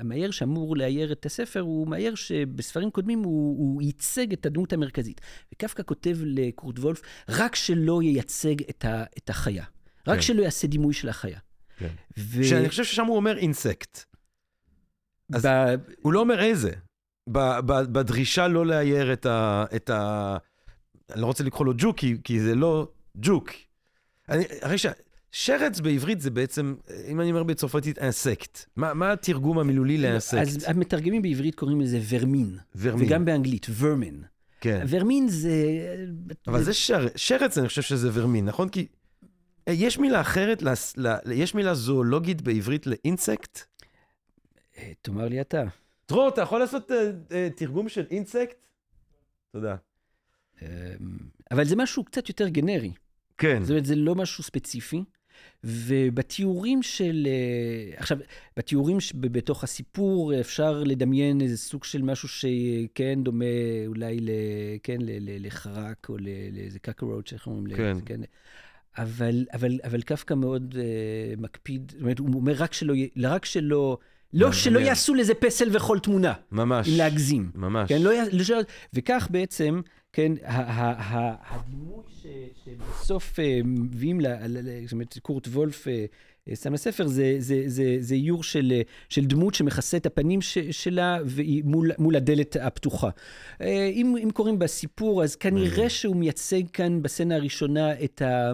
S2: המאייר שאמור לאייר את הספר, הוא מאייר שבספרים קודמים הוא, הוא ייצג את הדמות המרכזית. וקפקא כותב לקורט וולף, רק שלא ייצג את, ה... את החיה. רק כן. שלא יעשה דימוי של החיה.
S1: כן. ו... שאני חושב ששם הוא אומר אינסקט. אז ב... הוא לא אומר איזה. בדרישה לא לאייר את ה... את ה... אני לא רוצה לקרוא לו ג'וק, כי, כי זה לא ג'וק. אני, הרי ש... שרץ בעברית זה בעצם, אם אני אומר בצרפתית, אינסקט. מה, מה התרגום המילולי לאינסקט?
S2: אז המתרגמים בעברית קוראים לזה ורמין.
S1: ורמין.
S2: וגם באנגלית, ורמן.
S1: כן.
S2: ורמין זה...
S1: אבל זה שר... שרץ, אני חושב שזה ורמין, נכון? כי אה, יש מילה אחרת, לס... ל... יש מילה זואולוגית בעברית לאינסקט?
S2: אה, תאמר לי אתה.
S1: דרור, אתה יכול לעשות uh, uh, תרגום של אינסקט? תודה.
S2: אמ, אבל זה משהו קצת יותר גנרי.
S1: כן.
S2: זאת אומרת, זה לא משהו ספציפי. ובתיאורים של... Uh, עכשיו, בתיאורים. בתוך הסיפור אפשר לדמיין איזה סוג של משהו שכן דומה אולי ל... כן, ל... ל... לחרק או לאיזה קקרוץ', איך אומרים?
S1: כן.
S2: לזה, כן. אבל, אבל, אבל קפקא מאוד uh, מקפיד, זאת אומרת, הוא אומר רק שלא, רק שלא לא שלא יעשו לזה פסל וכל תמונה.
S1: ממש.
S2: אם להגזים.
S1: ממש.
S2: כן, לא, לא, וכך בעצם, כן, הדימוי שבסוף אה, מביאים, זאת אומרת, קורט וולף שם הספר, זה, זה, זה, זה איור של, של דמות שמכסה את הפנים ש, שלה מול, מול הדלת הפתוחה. אה, אם, אם קוראים בסיפור, אז כנראה שהוא מייצג כאן בסצנה הראשונה את, ה,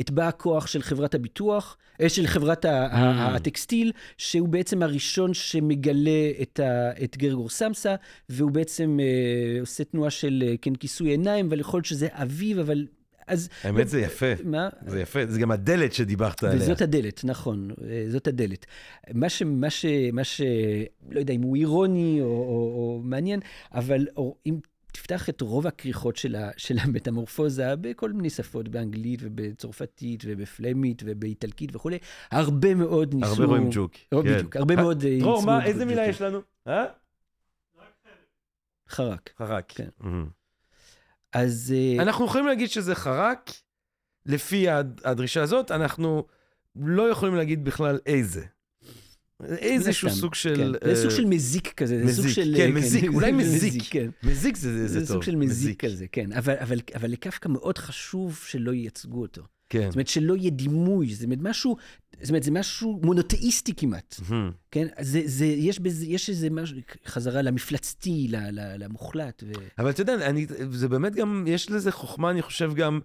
S2: את בא הכוח של חברת הביטוח, אה, של חברת הטקסטיל, שהוא בעצם הראשון שמגלה את, ה, את גרגור סמסה, והוא בעצם אה, עושה תנועה של כן, כיסוי עיניים, אבל יכול להיות שזה אביו, אבל אז...
S1: האמת זה יפה. מה? זה יפה, זה גם הדלת שדיברת עליה.
S2: וזאת הדלת, נכון, אה, זאת הדלת. מה ש... מה ש... מה ש... לא יודע אם הוא אירוני או, או, או מעניין, אבל או, אם תפתח את רוב הכריכות של, ה, של המטמורפוזה בכל מיני שפות, באנגלית ובצרפתית ובפלמית ובאיטלקית וכולי, הרבה מאוד ניסו...
S1: הרבה רואים ג'וק.
S2: כן. בדיוק, הרבה מאוד...
S1: אה, דרור, מה, איזה מילה יש לנו? אה?
S2: חרק.
S1: חרק.
S2: כן. אז...
S1: אה, אנחנו יכולים להגיד שזה חרק, לפי הדרישה הזאת, אנחנו לא יכולים להגיד בכלל איזה. איזשהו סוג של...
S2: כן. זה סוג של מזיק כזה.
S1: מזיק,
S2: של,
S1: כן, מזיק, אולי מזיק. כן. מזיק זה, זה, זה טוב.
S2: זה סוג של מזיק כזה, כן. אבל, אבל, אבל לקפקא מאוד חשוב שלא ייצגו אותו.
S1: כן.
S2: זאת אומרת, שלא יהיה דימוי, זאת אומרת, משהו, זאת אומרת, זה משהו מונותאיסטי כמעט. Mm-hmm. כן? זה, זה, יש, בזה, יש איזה משהו, חזרה למפלצתי, למוחלט. ו...
S1: אבל אתה יודע, אני, זה באמת גם, יש לזה חוכמה, אני חושב גם,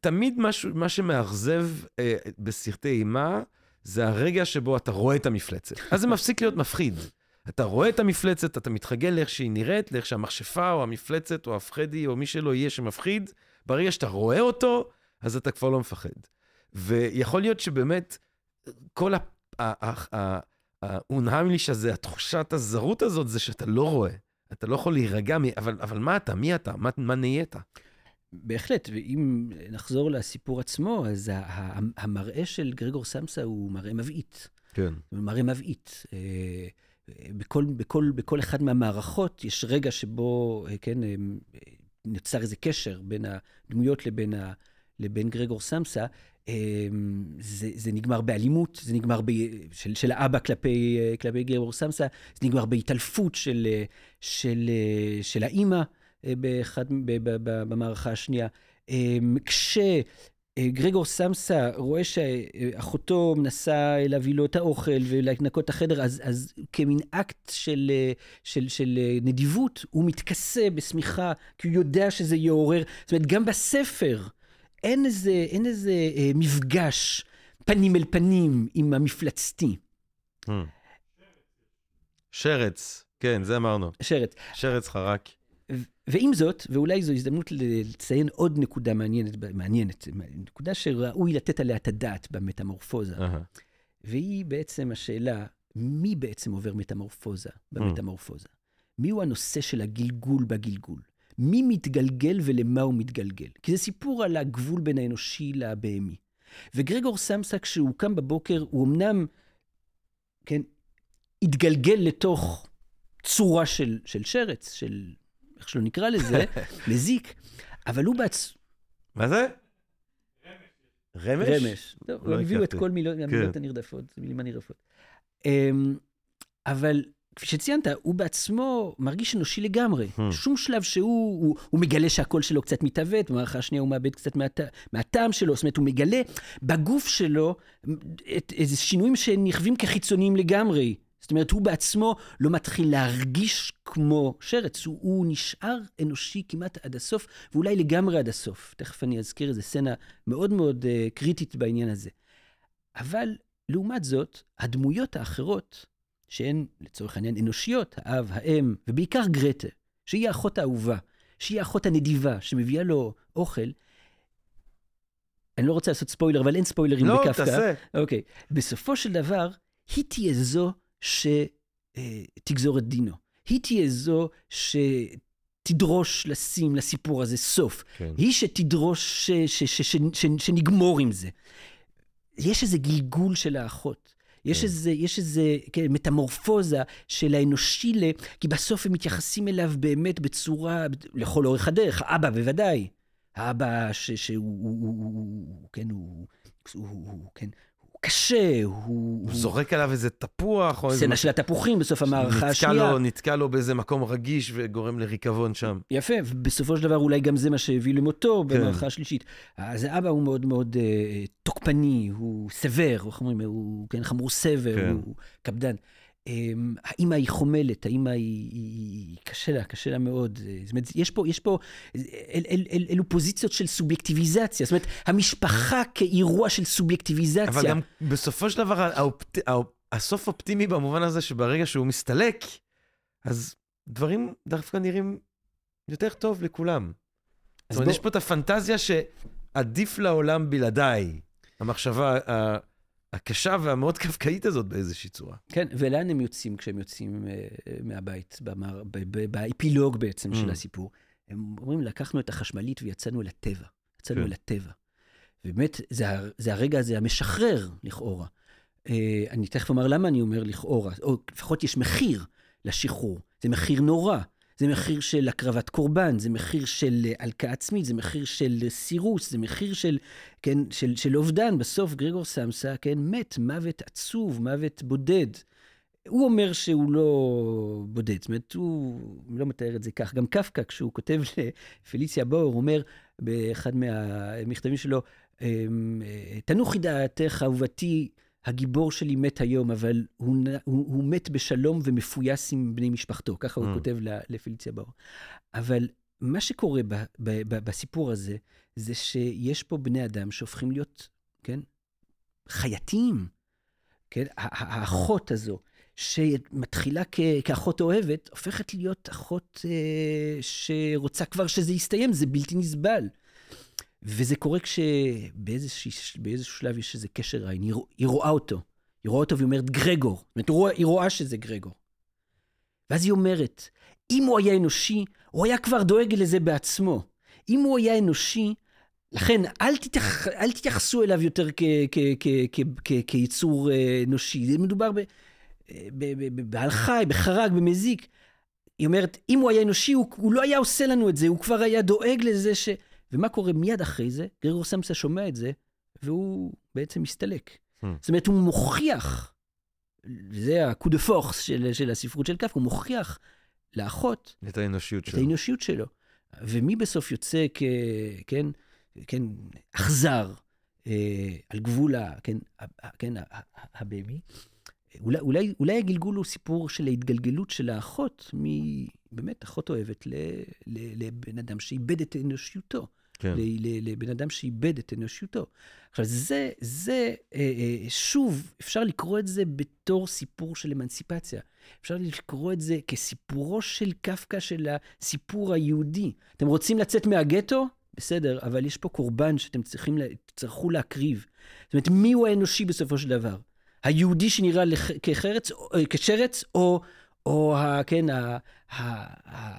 S1: תמיד משהו, מה שמאכזב אה, בסרטי אימה, זה הרגע שבו אתה רואה את המפלצת. אז זה מפסיק להיות מפחיד. אתה רואה את המפלצת, אתה מתרגל לאיך שהיא נראית, לאיך שהמכשפה או המפלצת או הפחדי או מי שלא יהיה שמפחיד. ברגע שאתה רואה אותו, אז אתה כבר לא מפחד. ויכול להיות שבאמת כל האונהמליש הזה, התחושת הזרות הזאת, זה שאתה לא רואה. אתה לא יכול להירגע, אבל, אבל מה אתה? מי אתה? מה, מה נהיית?
S2: בהחלט, ואם נחזור לסיפור עצמו, אז המראה של גרגור סמסה הוא מראה מבעית.
S1: כן.
S2: הוא מראה מבעית. אה, בכל, בכל, בכל אחד מהמערכות יש רגע שבו, אה, כן, אה, נוצר איזה קשר בין הדמויות לבין, ה, לבין גרגור סמסה. זה, זה נגמר באלימות, זה נגמר ב, של, של האבא כלפי, כלפי גרגור סמסה, זה נגמר בהתעלפות של, של, של האימא. אה, באחד, במערכה השנייה. אמ, כשגרגור סמסה רואה שאחותו מנסה להביא לו את האוכל ולנקות את החדר, אז, אז כמין אקט של, של, של נדיבות, הוא מתכסה בשמיכה, כי הוא יודע שזה יעורר. זאת אומרת, גם בספר אין איזה, אין איזה אה, מפגש פנים אל פנים עם המפלצתי. Hmm.
S1: שרץ, כן, זה אמרנו.
S2: שרץ.
S1: שרץ חרק.
S2: ועם זאת, ואולי זו הזדמנות לציין עוד נקודה מעניינת, מעניינת, נקודה שראוי לתת עליה את הדעת במטמורפוזה, uh-huh. והיא בעצם השאלה, מי בעצם עובר מטמורפוזה במטמורפוזה? Mm. מי הוא הנושא של הגלגול בגלגול? מי מתגלגל ולמה הוא מתגלגל? כי זה סיפור על הגבול בין האנושי לבהמי. וגרגור סמסה, כשהוא קם בבוקר, הוא אמנם, כן, התגלגל לתוך צורה של, של שרץ, של איך שלא נקרא לזה, *laughs* מזיק, אבל הוא בעצ...
S1: מה זה?
S2: רמש. רמש. טוב, לא הביאו את כל מילות, המילות כן. הנרדפות, מילים הנרדפות. אמ, אבל כפי שציינת, הוא בעצמו מרגיש אנושי לגמרי. Hmm. שום שלב שהוא, הוא, הוא מגלה שהקול שלו קצת מתעוות, במערכה השנייה הוא מאבד קצת מהט, מהטעם שלו, זאת אומרת, הוא מגלה בגוף שלו את, איזה שינויים שנכווים כחיצוניים לגמרי. זאת אומרת, הוא בעצמו לא מתחיל להרגיש כמו שרץ, הוא, הוא נשאר אנושי כמעט עד הסוף, ואולי לגמרי עד הסוף. תכף אני אזכיר איזו סצנה מאוד מאוד uh, קריטית בעניין הזה. אבל לעומת זאת, הדמויות האחרות, שהן לצורך העניין אנושיות, האב, האם, ובעיקר גרטה, שהיא האחות האהובה, שהיא האחות הנדיבה, שמביאה לו אוכל, אני לא רוצה לעשות ספוילר, אבל אין ספוילרים
S1: לא,
S2: בקפקא.
S1: לא, תעשה.
S2: אוקיי. בסופו של דבר, היא תהיה זו שתגזור את דינו. היא תהיה זו שתדרוש לשים לסיפור הזה סוף. כן. היא שתדרוש ש, ש, ש, ש, ש, שנגמור עם זה. יש איזה גלגול של האחות. יש כן. איזה, יש איזה כן, מטמורפוזה של האנושי, ל... כי בסוף הם מתייחסים אליו באמת בצורה, לכל אורך הדרך, האבא בוודאי. האבא ש, שהוא, הוא, הוא, הוא, כן, הוא, הוא, הוא, כן, קשה, הוא...
S1: הוא זורק עליו איזה תפוח, או איזה...
S2: סצנה של התפוחים בסוף המערכה השנייה.
S1: לו, נתקע לו באיזה מקום רגיש וגורם לריקבון שם.
S2: יפה, ובסופו של דבר אולי גם זה מה שהביא למותו כן. במערכה השלישית. אז האבא הוא מאוד מאוד uh, תוקפני, הוא סבר, איך אומרים, הוא כן, חמור סבר, כן. הוא קפדן. אמ, האמא היא חומלת, האמא היא, היא קשה לה, קשה לה מאוד. זאת אומרת, יש פה, יש פה, אל, אל, אל, אלו פוזיציות של סובייקטיביזציה. זאת אומרת, המשפחה כאירוע של סובייקטיביזציה.
S1: אבל גם בסופו של דבר, האופט, הסוף אופטימי במובן הזה שברגע שהוא מסתלק, אז דברים דווקא נראים יותר טוב לכולם. זאת אומרת, בוא... יש פה את הפנטזיה שעדיף לעולם בלעדיי. המחשבה הקשה והמאוד קפקאית הזאת באיזושהי צורה.
S2: כן, ולאן הם יוצאים כשהם יוצאים uh, מהבית, במר, ב, ב, באפילוג בעצם mm. של הסיפור? הם אומרים, לקחנו את החשמלית ויצאנו אל הטבע. יצאנו כן. אל הטבע. ובאמת, זה, זה הרגע הזה המשחרר, לכאורה. Uh, אני תכף אומר למה אני אומר לכאורה, או לפחות יש מחיר לשחרור. זה מחיר נורא. זה מחיר של הקרבת קורבן, זה מחיר של אה, הלקאה עצמית, זה מחיר של אה, סירוס, זה מחיר של, כן, של, של אובדן. בסוף גרגור סמסה, כן, מת מוות עצוב, מוות בודד. הוא אומר שהוא לא בודד, זאת אומרת, הוא לא מתאר את זה כך. גם קפקא, כשהוא כותב לפליציה הוא אומר באחד מהמכתבים שלו, אמ, אה, תנוחי דעתך, אהובתי, הגיבור שלי מת היום, אבל הוא, הוא, הוא מת בשלום ומפויס עם בני משפחתו, ככה mm. הוא כותב לפליציה באור. אבל מה שקורה ב, ב, ב, בסיפור הזה, זה שיש פה בני אדם שהופכים להיות, כן, חייתיים. כן, האחות הזו, שמתחילה כ, כאחות אוהבת, הופכת להיות אחות אה, שרוצה כבר שזה יסתיים, זה בלתי נסבל. וזה קורה כשבאיזשהו שלב יש איזה קשר עין, היא, רואה אותו. היא רואה אותו והיא אומרת, גרגור. זאת אומרת, היא רואה, היא רואה שזה גרגור. ואז היא אומרת, אם הוא היה אנושי, הוא היה כבר דואג לזה בעצמו. אם הוא היה אנושי, לכן אל, תתייח, אל תתייחסו אליו יותר כיצור אה, אנושי. מדובר בעל חי, בחרג, במזיק. היא אומרת, אם הוא היה אנושי, הוא, הוא לא היה עושה לנו את זה, הוא כבר היה דואג לזה ש... ומה קורה מיד אחרי זה? גרגור סמסה שומע את זה, והוא בעצם מסתלק. Hmm. זאת אומרת, הוא מוכיח, זה ה-coup de force של, של הספרות של קפקא, הוא מוכיח לאחות
S1: את האנושיות
S2: שלו. את האנושיות שלו. ומי בסוף יוצא כ... כן, כן, אכזר, אה, על גבול ה... כן, כן, הבהמי. אולי, אולי, אולי הגלגול הוא סיפור של ההתגלגלות של האחות, מבאמת אחות אוהבת לבן אדם שאיבד את אנושיותו. כן. לבן אדם שאיבד את אנושיותו. עכשיו, זה, זה, אה, אה, שוב, אפשר לקרוא את זה בתור סיפור של אמנסיפציה. אפשר לקרוא את זה כסיפורו של קפקא, של הסיפור היהודי. אתם רוצים לצאת מהגטו? בסדר, אבל יש פה קורבן שאתם צריכים, תצטרכו להקריב. זאת אומרת, מי הוא האנושי בסופו של דבר? היהודי שנראה לח... כחרץ, אה, כשרץ, או, או ה, כן, ה, ה,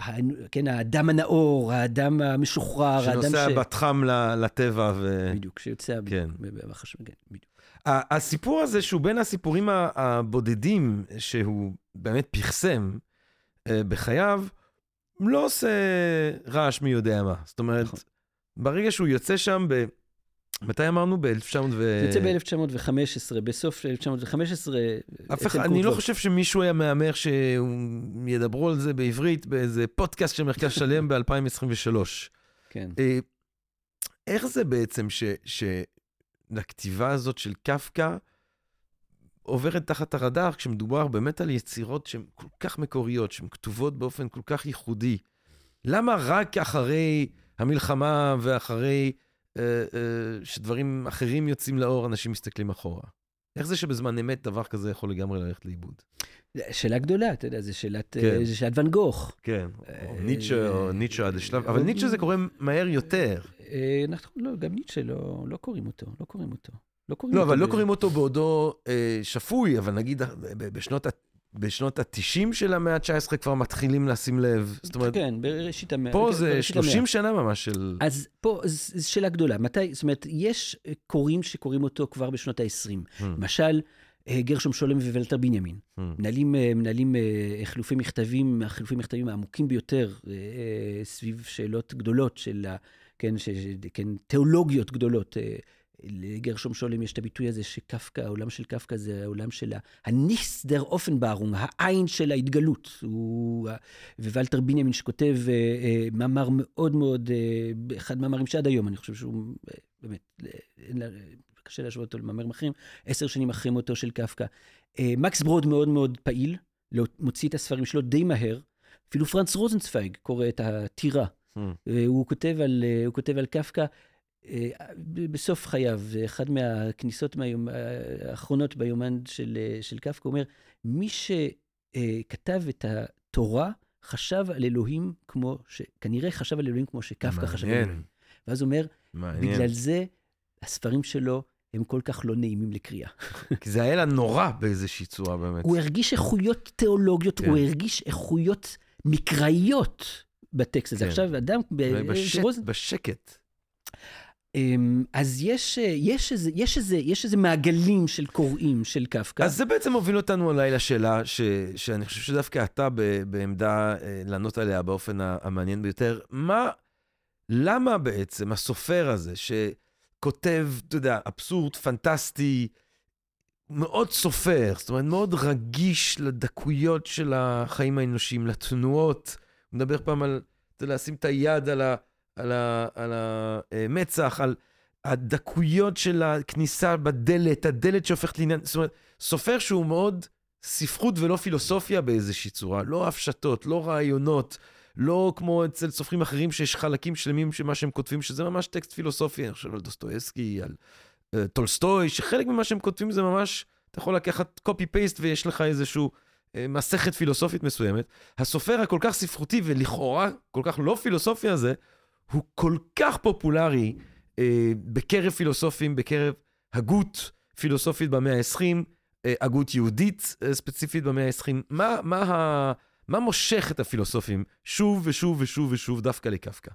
S2: ה, כן, האדם הנאור, האדם המשוחרר, האדם
S1: ש... שנוסע בת חם לטבע ו...
S2: בדיוק, שיוצא כן. בחשמל, כן, בדיוק.
S1: הסיפור הזה, שהוא בין הסיפורים הבודדים שהוא באמת פרסם אה, בחייו, לא עושה רעש מי יודע מה. זאת אומרת, נכון. ברגע שהוא יוצא שם ב... מתי אמרנו? ב-1900 ו...
S2: זה יוצא ב-1915, בסוף 1915.
S1: אף אחד, אני לא חושב שמישהו היה מהמר שידברו על זה בעברית באיזה פודקאסט של מרכז שלם ב-2023.
S2: כן.
S1: אה, איך זה בעצם שלכתיבה הזאת של קפקא עוברת תחת הרדאר כשמדובר באמת על יצירות שהן כל כך מקוריות, שהן כתובות באופן כל כך ייחודי? למה רק אחרי המלחמה ואחרי... אה, אה, שדברים אחרים יוצאים לאור, אנשים מסתכלים אחורה. איך זה שבזמן אמת דבר כזה יכול לגמרי ללכת לאיבוד?
S2: שאלה גדולה, אתה יודע, זו שאלת, כן. זה שאלת ואן גוך.
S1: כן, או ניטשה, או ניטשה עד השלב, אבל ניטשה זה קורה מהר יותר.
S2: אנחנו, לא, גם ניטשה לא, לא קוראים אותו, לא קוראים אותו.
S1: לא, קוראים לא, אותו אבל לא קוראים אותו בעודו אה, שפוי, אבל נגיד בשנות בשנות ה-90 של המאה ה-19 כבר מתחילים לשים לב. זאת אומרת,
S2: כן, בראשית המאה.
S1: פה זה 30 שנה ממש של...
S2: אז פה זו שאלה גדולה. מתי, זאת אומרת, יש קוראים שקוראים אותו כבר בשנות ה-20. Hmm. למשל, אה, גרשום שולם וולטר בנימין. Hmm. מנהלים, אה, מנהלים אה, חילופי מכתבים, חילופי מכתבים העמוקים ביותר, סביב שאלות גדולות של, כן, ש, כן, תיאולוגיות גדולות. לגרשום שולם יש את הביטוי הזה שקפקא, העולם של קפקא זה העולם של הניס דר אופנברונג, העין של ההתגלות. הוא, ווולטר בנימין שכותב אה, אה, מאמר מאוד מאוד, אה, אחד מהמאמרים שעד היום, אני חושב שהוא באמת, קשה להשוות אותו למאמרים אחרים, עשר שנים אחרי מותו של קפקא. מקס ברוד מאוד מאוד פעיל, לא, מוציא את הספרים שלו די מהר. אפילו פרנץ רוזנצוויג קורא את הטירה. Hmm. הוא כותב על, הוא כותב על קפקא. אה, בסוף חייו, אחת מהכניסות מהיום, האחרונות ביומן של, של קפקא, אומר, מי שכתב את התורה, חשב על אלוהים כמו, ש... כנראה חשב על אלוהים כמו שקפקא חשב על אלוהים. ואז אומר, מעניין. בגלל זה הספרים שלו הם כל כך לא נעימים לקריאה. *laughs*
S1: כי זה היה לה נורא באיזושהי צורה באמת.
S2: הוא הרגיש איכויות תיאולוגיות, כן. הוא הרגיש איכויות מקראיות בטקסט הזה. כן. עכשיו, אדם...
S1: בשק, בשקט.
S2: אמ, אז יש, יש, איזה, יש, איזה, יש איזה מעגלים של קוראים של קפקא.
S1: אז זה בעצם מוביל אותנו אולי לשאלה ש, שאני חושב שדווקא אתה ב, בעמדה אה, לענות עליה באופן המעניין ביותר. מה, למה בעצם הסופר הזה שכותב, אתה יודע, אבסורד, פנטסטי, מאוד סופר, זאת אומרת, מאוד רגיש לדקויות של החיים האנושיים, לתנועות, מדבר פעם על, אתה יודע, לשים את היד על ה... על, ה, על המצח, על הדקויות של הכניסה בדלת, הדלת שהופכת לעניין, זאת אומרת, סופר שהוא מאוד ספרות ולא פילוסופיה באיזושהי צורה, לא הפשטות, לא רעיונות, לא כמו אצל סופרים אחרים שיש חלקים שלמים של מה שהם כותבים, שזה ממש טקסט פילוסופי, אני חושב על דוסטויסקי, על אה, טולסטוי, שחלק ממה שהם כותבים זה ממש, אתה יכול לקחת copy-paste ויש לך איזשהו uh, מסכת פילוסופית מסוימת. הסופר הכל כך ספרותי ולכאורה כל כך לא פילוסופי הזה, הוא כל כך פופולרי uh, בקרב פילוסופים, בקרב הגות פילוסופית במאה ה-20, הגות יהודית ספציפית במאה ה-20. מה, מה, ה... מה מושך את הפילוסופים שוב ושוב ושוב ושוב דווקא לקפקא?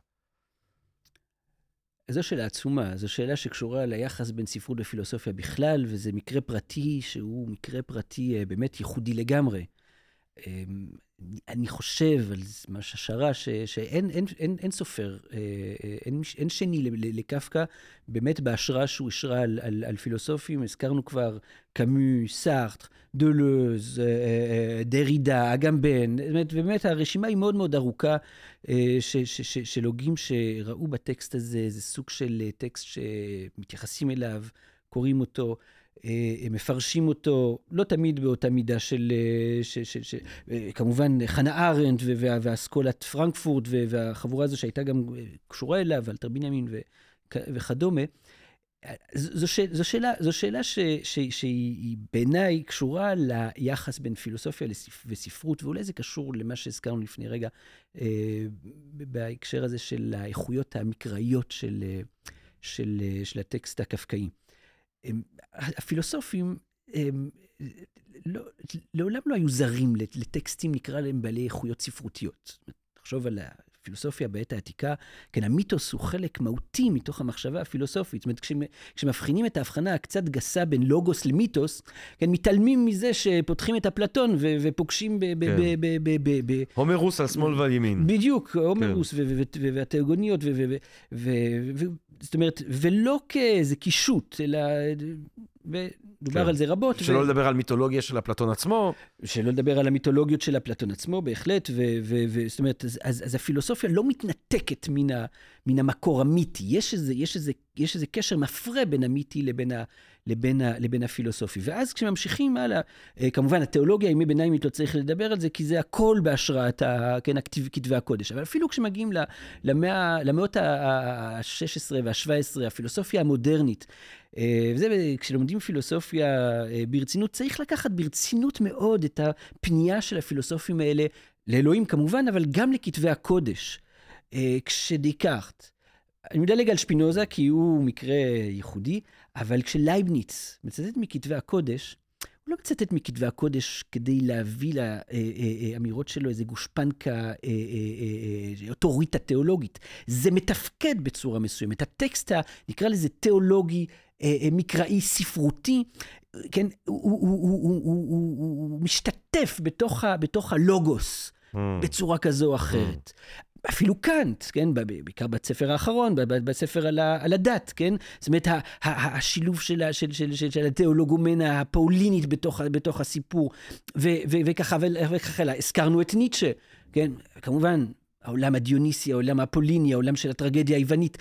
S2: זו שאלה עצומה, זו שאלה שקשורה ליחס בין ספרות ופילוסופיה בכלל, וזה מקרה פרטי שהוא מקרה פרטי באמת ייחודי לגמרי. אמ, אני חושב על מה ששרה, שאין אין, אין, אין סופר, אה, אה, אין, אין שני לקפקא, באמת בהשראה שהוא השרה על, על, על פילוסופים. הזכרנו כבר קאמו, סארטר, דולוז, אה, דרידה, אגמבן, באמת, באמת הרשימה היא מאוד מאוד ארוכה של הוגים שראו בטקסט הזה איזה סוג של טקסט שמתייחסים אליו, קוראים אותו. אה, מפרשים אותו, לא תמיד באותה מידה של, אה, ש, ש, ש, אה, כמובן, חנה ארנדט ואסכולת פרנקפורט והחבורה הזו שהייתה גם קשורה אליו, אלתר בנימין וכדומה. זו, ש, זו שאלה, זו שאלה ש, ש, שהיא בעיניי קשורה ליחס בין פילוסופיה וספרות, ואולי זה קשור למה שהזכרנו לפני רגע, אה, בהקשר הזה של האיכויות המקראיות של, של, של הטקסט הקפקאי. הפילוסופים הם, לא, לעולם לא היו זרים לטקסטים, נקרא להם בעלי איכויות ספרותיות. תחשוב על הפילוסופיה בעת העתיקה, כן, המיתוס הוא חלק מהותי מתוך המחשבה הפילוסופית. זאת אומרת, כשמבחינים את ההבחנה הקצת גסה בין לוגוס למיתוס, כן, מתעלמים מזה שפותחים את אפלטון ופוגשים ב... כן.
S1: הומרוס על שמאל ועל ימין.
S2: בדיוק, הומרוס כן. והתיאגוניות, זאת אומרת, ולא כאיזה קישוט, אלא ודובר כן. על זה רבות.
S1: שלא ו... לדבר על מיתולוגיה של אפלטון עצמו.
S2: שלא לדבר על המיתולוגיות של אפלטון עצמו, בהחלט. וזאת אומרת, אז, אז, אז הפילוסופיה לא מתנתקת מן, ה, מן המקור המיתי. יש איזה, יש, איזה, יש איזה קשר מפרה בין המיתי לבין, ה, לבין, ה, לבין הפילוסופי. ואז כשממשיכים הלאה, אה, כמובן, התיאולוגיה ימי ביניימית לא צריך לדבר על זה, כי זה הכל בהשראת כן, כתבי הקודש. אבל אפילו כשמגיעים למאה, למאות ה-16 וה-17, הפילוסופיה המודרנית, אה, וזה, כשלומדים פילוסופיה אה, ברצינות, צריך לקחת ברצינות מאוד את הפנייה של הפילוסופים האלה לאלוהים כמובן, אבל גם לכתבי הקודש. כשדיקארט, אני מדלג על שפינוזה כי הוא מקרה ייחודי, אבל כשלייבניץ מצטט מכתבי הקודש, הוא לא מצטט מכתבי הקודש כדי להביא לאמירות שלו איזה גושפנקה, אוטוריטה תיאולוגית. זה מתפקד בצורה מסוימת. הטקסט, נקרא לזה תיאולוגי, אה, אה, מקראי ספרותי, כן, הוא, הוא, הוא, הוא, הוא, הוא, הוא משתתף בתוך, ה, בתוך הלוגוס mm. בצורה כזו או אחרת. Mm. אפילו קאנט, כן, בעיקר בספר האחרון, בספר על, ה, על הדת, כן? זאת אומרת, ה, ה, השילוב של, של, של, של, של התיאולוגומנה הפאולינית בתוך, בתוך הסיפור, ו, ו, וככה, וככה, הזכרנו את ניטשה, כן? כמובן, העולם הדיוניסי, העולם הפוליני, העולם של הטרגדיה היוונית.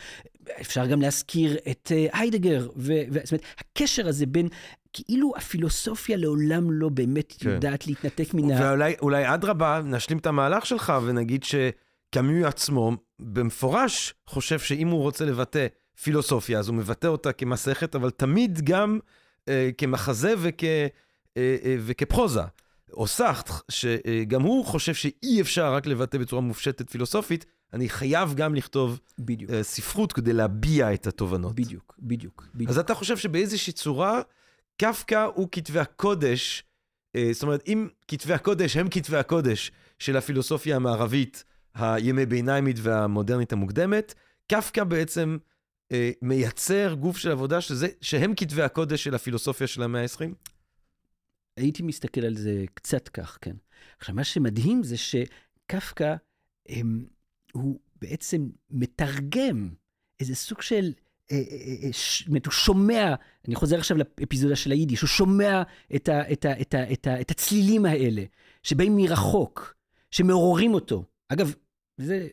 S2: אפשר גם להזכיר את uh, היידגר, ו, ו, זאת אומרת, הקשר הזה בין, כאילו הפילוסופיה לעולם לא באמת כן. יודעת להתנתק מן ה...
S1: ואולי אדרבה, נשלים את המהלך שלך ונגיד שקאמיו עצמו במפורש חושב שאם הוא רוצה לבטא פילוסופיה, אז הוא מבטא אותה כמסכת, אבל תמיד גם uh, כמחזה וכ, uh, uh, וכפרוזה. או סאחט, שגם הוא חושב שאי אפשר רק לבטא בצורה מופשטת פילוסופית, אני חייב גם לכתוב בדיוק. Uh, ספרות כדי להביע את התובנות.
S2: בדיוק, בדיוק, בדיוק.
S1: אז אתה חושב שבאיזושהי צורה, קפקא הוא כתבי הקודש, uh, זאת אומרת, אם כתבי הקודש הם כתבי הקודש של הפילוסופיה המערבית, הימי ביניימית והמודרנית המוקדמת, קפקא בעצם uh, מייצר גוף של עבודה שזה, שהם כתבי הקודש של הפילוסופיה של המאה ה-20?
S2: הייתי מסתכל על זה קצת כך, כן. עכשיו, מה שמדהים זה שקפקא, הם, הוא בעצם מתרגם איזה סוג של... אה, אה, אה, הוא שומע, אני חוזר עכשיו לאפיזודה של היידיש, הוא שומע את, ה, את, ה, את, ה, את, ה, את הצלילים האלה, שבאים מרחוק, שמעוררים אותו. אגב, וזה,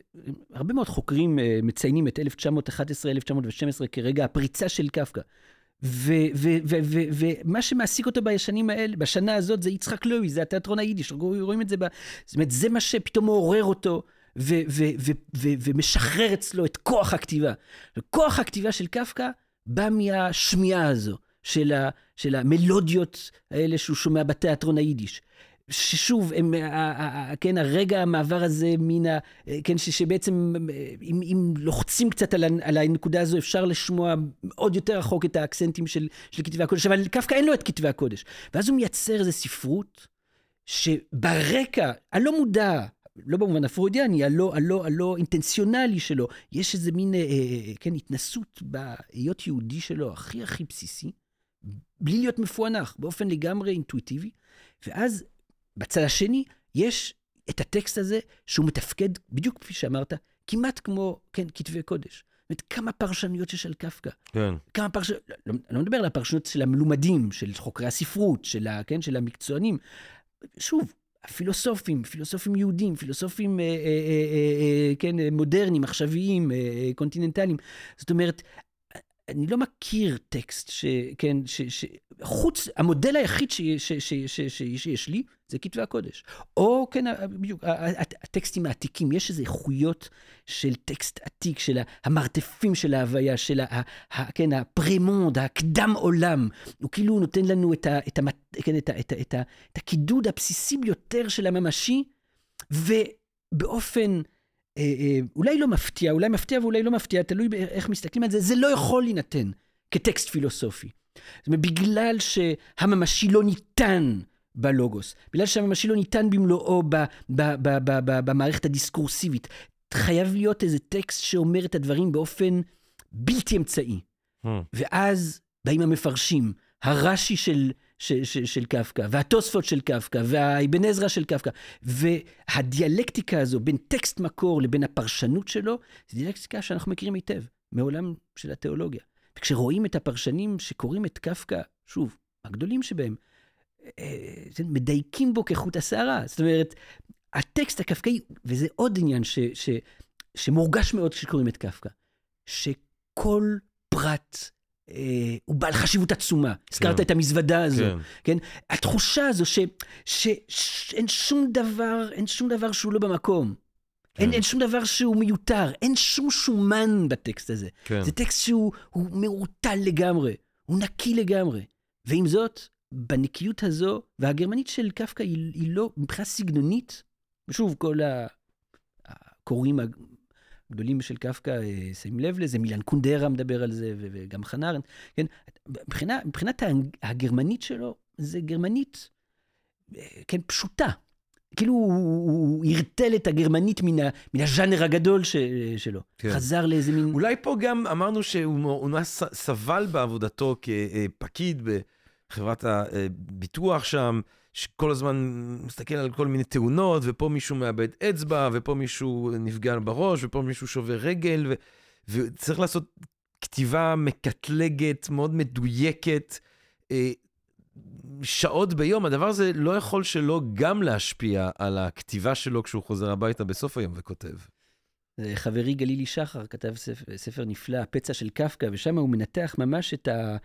S2: הרבה מאוד חוקרים מציינים את 1911-1912 כרגע הפריצה של קפקא. ומה שמעסיק אותו בשנים האלה, בשנה הזאת, זה יצחק לואי, זה התיאטרון היידיש, רואים את זה, ב... זאת אומרת, זה מה שפתאום מעורר אותו, ומשחרר אצלו את כוח הכתיבה. כוח הכתיבה של קפקא בא מהשמיעה הזו, של, של המלודיות האלה שהוא שומע בתיאטרון היידיש. ששוב, הם, כן, הרגע המעבר הזה מן ה... כן, ש, שבעצם, אם, אם לוחצים קצת על, על הנקודה הזו, אפשר לשמוע עוד יותר רחוק את האקסנטים של, של כתבי הקודש, אבל קפקא אין לו את כתבי הקודש. ואז הוא מייצר איזו ספרות, שברקע, הלא מודע, לא במובן הפרוידיאני, הלא, הלא, הלא אינטנציונלי שלו, יש איזה מין, אה, אה, כן, התנסות בהיות יהודי שלו הכי הכי בסיסי, בלי להיות מפוענח, באופן לגמרי אינטואיטיבי, ואז בצד השני יש את הטקסט הזה שהוא מתפקד, בדיוק כפי שאמרת, כמעט כמו, כן, כתבי קודש. זאת אומרת, כמה פרשנויות יש על קפקא.
S1: כן.
S2: כמה פרשנויות, לא, אני לא מדבר על הפרשנויות של המלומדים, של חוקרי הספרות, של, ה, כן, של המקצוענים. שוב, הפילוסופים, פילוסופים יהודים, פילוסופים, אה, אה, אה, אה, כן, מודרניים, עכשוויים, אה, אה, קונטיננטליים. זאת אומרת, אני לא מכיר טקסט ש... כן, ש... ש חוץ, המודל היחיד ש, ש, ש, ש, ש, שיש לי זה כתבי הקודש. או, כן, בדיוק, הטקסטים העתיקים, יש איזה איכויות של טקסט עתיק, של המרתפים של ההוויה, של ה, ה, כן, הפרמונד, הקדם עולם. הוא כאילו נותן לנו את, ה, את, ה, כן, את, ה, את, ה, את, ה, את הקידוד הבסיסי ביותר של הממשי, ובאופן... אה, אה, אולי לא מפתיע, אולי מפתיע ואולי לא מפתיע, תלוי איך מסתכלים על זה, זה לא יכול להינתן כטקסט פילוסופי. זאת אומרת, בגלל שהממשי לא ניתן בלוגוס, בגלל שהממשי לא ניתן במלואו ב, ב, ב, ב, ב, במערכת הדיסקורסיבית, חייב להיות איזה טקסט שאומר את הדברים באופן בלתי אמצעי. Hmm. ואז באים המפרשים, הרש"י של, של, של, של קפקא, והתוספות של קפקא, והאבן עזרא של קפקא, והדיאלקטיקה הזו בין טקסט מקור לבין הפרשנות שלו, זו דיאלקטיקה שאנחנו מכירים היטב, מעולם של התיאולוגיה. וכשרואים את הפרשנים שקוראים את קפקא, שוב, הגדולים שבהם, מדייקים בו כחוט השערה. זאת אומרת, הטקסט הקפקאי, וזה עוד עניין ש, ש, שמורגש מאוד כשקוראים את קפקא, שכל פרט אה, הוא בעל חשיבות עצומה. הזכרת כן. את המזוודה הזו, כן. כן? התחושה הזו ש, ש, שאין שום דבר, אין שום דבר שהוא לא במקום. כן. אין, אין שום דבר שהוא מיותר, אין שום שומן בטקסט הזה. כן. זה טקסט שהוא מעוטל לגמרי, הוא נקי לגמרי. ועם זאת, בנקיות הזו, והגרמנית של קפקא היא, היא לא, מבחינה סגנונית, ושוב, כל הקוראים הגדולים של קפקא אה, שמים לב לזה, מילן קונדרה מדבר על זה, וגם חנן, כן? מבחינה, מבחינת הגרמנית שלו, זה גרמנית, אה, כן, פשוטה. כאילו הוא, הרטל את הגרמנית מן, ה, מן הז'אנר הגדול ש, שלו. כן. חזר לאיזה מין...
S1: אולי פה גם אמרנו שהוא סבל בעבודתו כפקיד בחברת הביטוח שם, שכל הזמן מסתכל על כל מיני תאונות, ופה מישהו מאבד אצבע, ופה מישהו נפגע בראש, ופה מישהו שובר רגל, ו, וצריך לעשות כתיבה מקטלגת, מאוד מדויקת. אה, שעות ביום, הדבר הזה לא יכול שלא גם להשפיע על הכתיבה שלו כשהוא חוזר הביתה בסוף היום וכותב.
S2: חברי גלילי שחר כתב ספר, ספר נפלא, הפצע של קפקא, ושם הוא מנתח ממש את ה...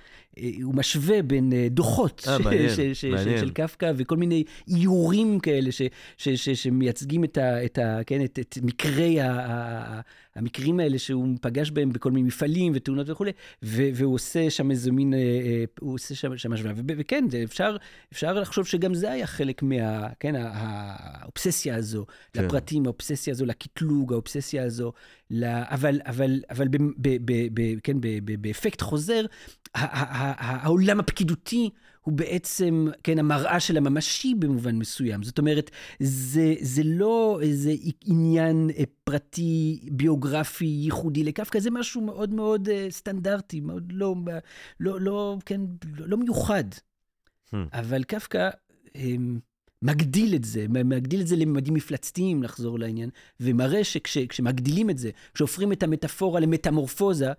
S2: הוא משווה בין אה, דוחות 아, אה, מעניין, ש, ש, מעניין. של קפקא וכל מיני איורים כאלה ש, ש, ש, שמייצגים את, ה, את, ה, כן, את, את מקרי ה, המקרים האלה שהוא פגש בהם בכל מיני מפעלים ותאונות וכולי, והוא עושה שם איזה מין, אה, הוא עושה שם, שם השוואה. וכן, אפשר, אפשר לחשוב שגם זה היה חלק מה... כן, האובססיה הזו כן. לפרטים, האובססיה הזו לקטלוג, האובססיה הזו, לה, אבל, אבל, אבל ב, ב, ב, ב, כן, ב, ב, באפקט חוזר, העולם הפקידותי הוא בעצם, כן, המראה של הממשי במובן מסוים. זאת אומרת, זה, זה לא איזה עניין אה, פרטי, ביוגרפי, ייחודי לקפקא, זה משהו מאוד מאוד אה, סטנדרטי, מאוד לא, לא, לא, כן, לא מיוחד. Hmm. אבל קפקא, מגדיל את זה, מגדיל את זה לממדים מפלצתיים, לחזור לעניין, ומראה שכשמגדילים את זה, כשהופכים את המטאפורה למטמורפוזה,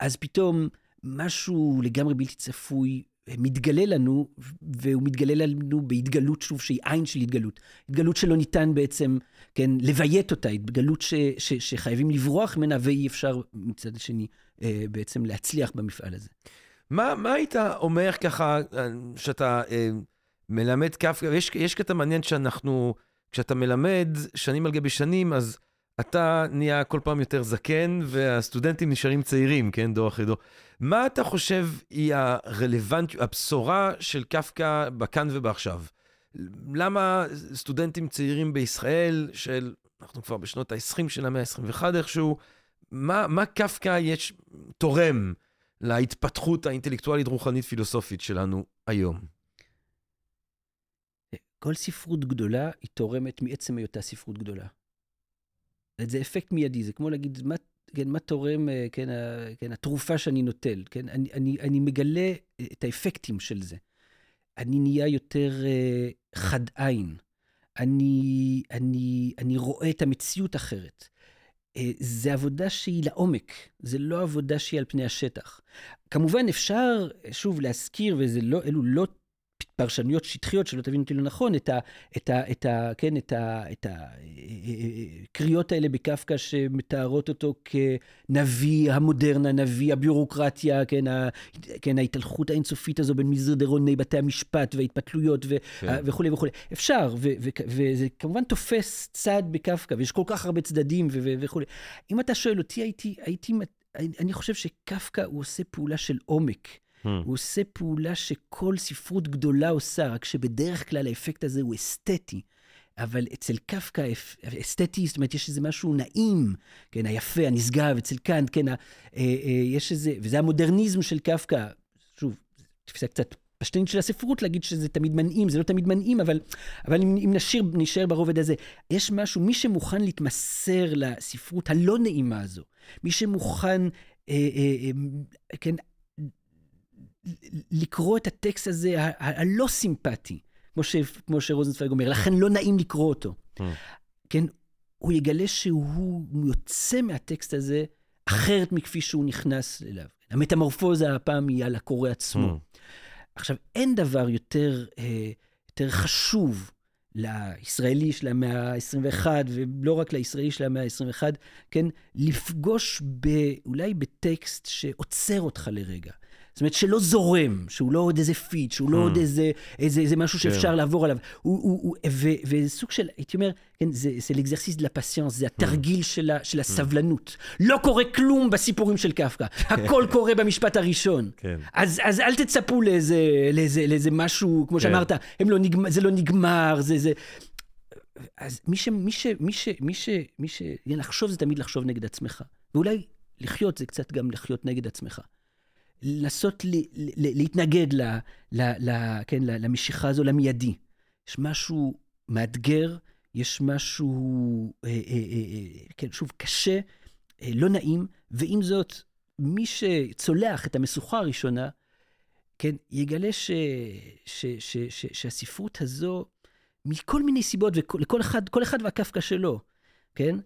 S2: אז פתאום משהו לגמרי בלתי צפוי מתגלה לנו, והוא מתגלה לנו בהתגלות, שוב, שהיא עין של התגלות. התגלות שלא ניתן בעצם, כן, לביית אותה, התגלות ש, ש, שחייבים לברוח ממנה, ואי אפשר מצד שני אה, בעצם להצליח במפעל הזה.
S1: מה, מה היית אומר ככה, אה, שאתה... אה... מלמד קפקא, יש, יש קטע מעניין שאנחנו, כשאתה מלמד שנים על גבי שנים, אז אתה נהיה כל פעם יותר זקן, והסטודנטים נשארים צעירים, כן, דור אחרי דור. מה אתה חושב היא הרלוונטיות, הבשורה של קפקא בכאן ובעכשיו? למה סטודנטים צעירים בישראל, של, אנחנו כבר בשנות ה-20 של המאה ה-21 איכשהו, מה, מה קפקא יש, תורם להתפתחות האינטלקטואלית, רוחנית, פילוסופית שלנו היום?
S2: כל ספרות גדולה היא תורמת מעצם היותה ספרות גדולה. זה אפקט מיידי, זה כמו להגיד, מה, כן, מה תורם, אה, כן, ה, כן, התרופה שאני נוטל, כן? אני, אני, אני מגלה את האפקטים של זה. אני נהיה יותר uh, חד עין. אני, אני, אני רואה את המציאות אחרת. Uh, זה עבודה שהיא לעומק, זה לא עבודה שהיא על פני השטח. כמובן, אפשר, שוב, להזכיר, ואלו לא פרשנויות שטחיות, שלא תבין אותי לא נכון, את הקריאות האלה בקפקא שמתארות אותו כנביא המודרנה, נביא הביורוקרטיה, כן, כן ההתהלכות האינסופית הזו בין מזרדרוני בתי המשפט וההתפתלויות ו, כן. וכולי וכולי. אפשר, ו, ו, וזה כמובן תופס צד בקפקא, ויש כל כך הרבה צדדים וכולי. אם אתה שואל אותי, הייתי, אני חושב שקפקא הוא עושה פעולה של עומק. הוא עושה פעולה שכל ספרות גדולה עושה, רק שבדרך כלל האפקט הזה הוא אסתטי. אבל אצל קפקא אסתטי, זאת אומרת, יש איזה משהו נעים, כן, היפה, הנשגב, אצל קאנט, כן, ה, אה, אה, יש איזה, וזה המודרניזם של קפקא. שוב, תפיסה קצת פשטנית של הספרות להגיד שזה תמיד מנעים, זה לא תמיד מנעים, אבל, אבל אם, אם נשאיר, נשאר ברובד הזה, יש משהו, מי שמוכן להתמסר לספרות הלא נעימה הזו, מי שמוכן, אה, אה, אה, כן, לקרוא את הטקסט הזה הלא סימפטי, כמו, ש, כמו שרוזנצוויג אומר, לכן לא נעים לקרוא אותו. Mm. כן, הוא יגלה שהוא יוצא מהטקסט הזה אחרת מכפי שהוא נכנס אליו. המטמורפוזה הפעם היא על הקורא עצמו. Mm. עכשיו, אין דבר יותר, אה, יותר חשוב לישראלי של המאה ה-21, ולא רק לישראלי של המאה ה-21, כן, לפגוש ב, אולי בטקסט שעוצר אותך לרגע. זאת אומרת, שלא זורם, שהוא לא עוד איזה פיט, שהוא לא עוד המ. איזה, איזה, איזה משהו כן. שאפשר לעבור עליו. הוא, הוא, הוא, ו, וזה סוג של, הייתי אומר, כן, זה, זה l'exercice de patience, זה התרגיל המ. של, ה, של המ. הסבלנות. לא קורה כלום בסיפורים של קפקא, *laughs* הכל קורה במשפט הראשון. כן. אז, אז אל תצפו לאיזה, לאיזה, לאיזה משהו, כמו כן. שאמרת, לא נגמר, זה לא נגמר, זה... זה... אז מי ש... מי ש... מי ש... מי ש... מי ש... לחשוב זה תמיד לחשוב נגד עצמך. ואולי לחיות זה קצת גם לחיות נגד עצמך. לנסות להתנגד ל, ל, ל, כן, למשיכה הזו, למיידי. יש משהו מאתגר, יש משהו, אה, אה, אה, אה, כן, שוב, קשה, אה, לא נעים, ועם זאת, מי שצולח את המשוכה הראשונה, כן, יגלה ש, ש, ש, ש, שהספרות הזו, מכל מיני סיבות, ולכל אחד, כל אחד והקפקא שלו, כן,